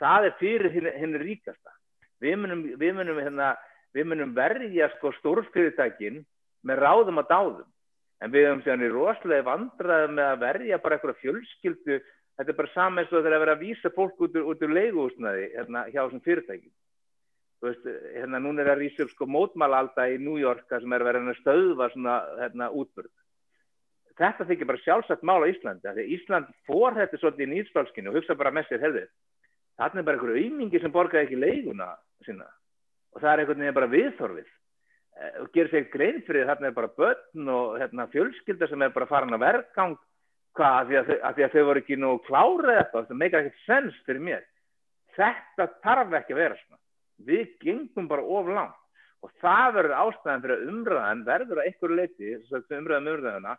það er fyrir hinn, hinn ríkasta. Við munum, við munum, hérna, við munum verja sko, stórfyrirtækin með ráðum og dáðum. En við höfum séðan í rosalega vandraði með að verja bara eitthvað fjölskyldu. Þetta er bara saman eins og það er að vera að vísa fólk út úr, úr leiguhúsnaði hérna, hjá þessum fyrirtækin þú veist, hérna núna er að rýsa upp sko mótmálalda í New York sem er verið að stöðva svona hérna útbörð. Þetta þykir bara sjálfsagt mál á Íslandi, því Ísland fór þetta svolítið í nýtspálskinu og hugsa bara með sér, herðið, þarna er bara einhverju auðmingi sem borgaði ekki leiguna sína og það er einhvern veginn bara viðþorfið eh, og gerir sér grein fyrir þarna er bara börn og hérna, fjölskylda sem er bara farin að verðgang hvað, af því því að þau voru ekki nú klárið þetta, þetta meikar ekkert sens fyrir mér. Þetta tarf ekki að vera svona við gengum bara of langt og það verður ástæðan fyrir að umræðan verður að einhverju leiti, umræðan um umræðuna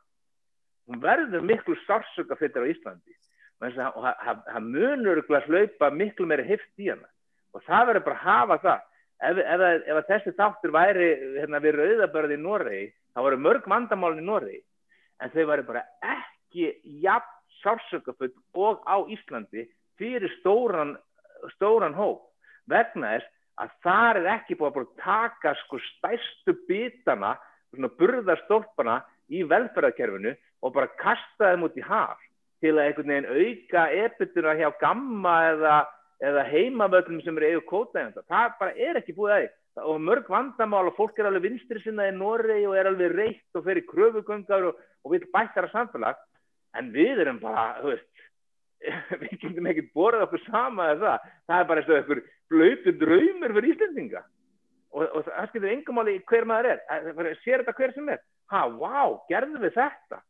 hún verður miklu sársöka fyrir á Íslandi. Og það munur að hlaupa miklu meiri hift í hana. Og það verður bara að hafa það. Ef, ef, ef, þessi þáttur væri hérna, við rauðabörði í Noregi þá voru mörg vandamálin í Noregi. En þau væri bara ekki jafn sársöka fyrir og á Íslandi fyrir stóran, stóran hóp. Vegna þess að það er ekki búið að taka sko stærstu bitana, svona burðarstólpana í velferðarkerfinu og bara kasta þeim út í haf til að einhvern veginn auka ebituna hjá gamma eða, eða heimavöldum sem eru eigu kótaðjönda. Það bara er ekki búið aðeins. Og mörg vandamál og fólk er alveg vinstri sinna í Noregi og er alveg reitt og fer í kröfugöngar og, og vil bættara samfélag. En við erum bara, þú veist, við getum ekkert borðið okkur sama eða það. Það er bara eins og einhver blöytu draumur fyrir Íslandinga og, og það skilur yngumáli hver maður er sér þetta hver sem er ha, wow, gerðum við þetta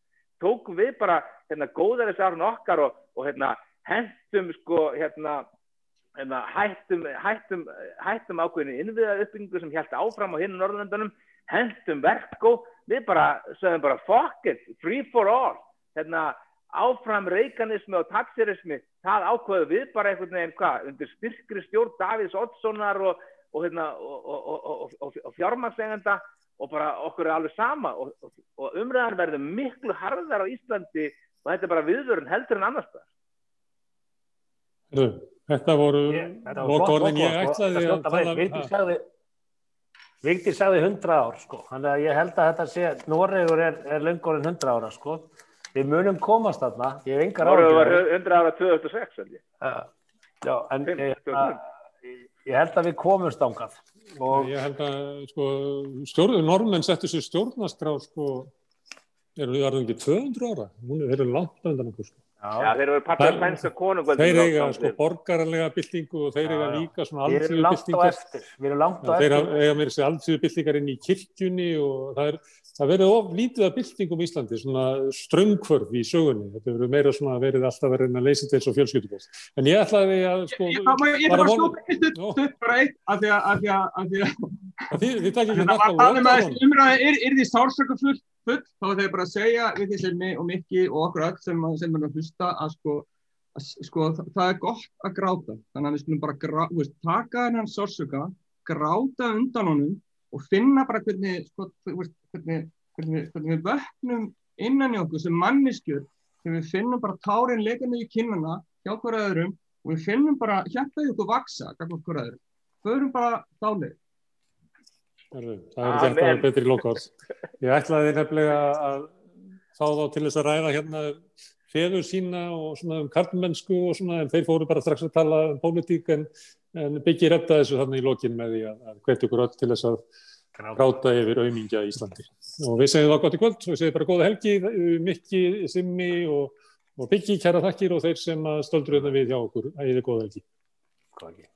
tókum við bara hérna, góðarisarinn okkar og, og hérna, hentum sko hérna, hérna hættum, hættum, hættum ákveðinu innviðað uppbyggingu sem held áfram á hinn Norðurlandunum hentum verko við bara, sögum bara fuck it, free for all. Hérna áfram reikanismi og taksirismi það ákveðu við bara einhvern veginn hvað, undir styrkri stjórn Davíðs Oddssonar og, og, hérna, og, og fjármagslegenda og bara okkur er alveg sama og umræðan verður miklu harðar á Íslandi og þetta er bara viðvörun heldur en annars það Þetta voru lokorðin ég ætlaði að tala um Vigdi sagði 100 ár sko, þannig að ég held að þetta sé Noregur er, er lengorinn 100 ára sko. Við munum komast þarna, ég hef engar ágjörð. Það var 100 ára 2006, held ég. Já, en ég, ég held að við komumst ángað. Og... Ég held að, sko, stjórn, normenn settur sér stjórnaskrá, sko, eru við verðum ekki 200 ára? Hún er langt undan okkur, sko. Já, þeir eru partur af svenska konungvöldum. Þeir eiga sko borgarlega byltingu og þeir eiga líka svona alþjóðu byltingar. Við erum langt á eftir. Þeir eiga mér þessi alþjóðu byltingar inn í kirkjunni og það er, það verið of lítið af byltingum í Íslandi, svona ströngkvörf í sögunni. Þetta verið meira svona verið alltaf verið að leysa þetta eins og fjölskyldubóst. En ég ætlaði að sko... Ég ætla bara að slúpa eitt bara eitt af því að... Þið takkir ekki náttúrulega full, þá er þeir bara að segja við því sem mig og Mikki og okkur öll sem, er að hlusta að sko, að, sko það, það er gott að gráta þannig að við skulum bara taka þennan sársöka, gráta undan honum og finna bara hvernig, sko, hvernig, hvernig, hvernig við vöknum innan í okkur sem manneskjur þegar við finnum bara tárin leikandi í kinnana hjá hverju öðrum og við finnum bara hjartaði okkur vaksa hverju öðrum, förum bara dálið Það er þetta að betri lókváls. Ég ætlaði nefnilega að fá þá til þess að ræða hérna feður sína og svona um karlmennsku og svona en þeir fóru bara strax að tala um pólitík en, en byggir þetta þessu þannig í lókin með því að, að hvet ykkur öll til þess að gráta yfir auðmingja í Íslandi. Og við segjum það gott í kvöld og við segjum bara góða helgi, Mikki, Simmi og, og Byggi, kæra þakkir og þeir sem stöldru þetta hérna við hjá okkur. Er góða helgi. Góða helgi.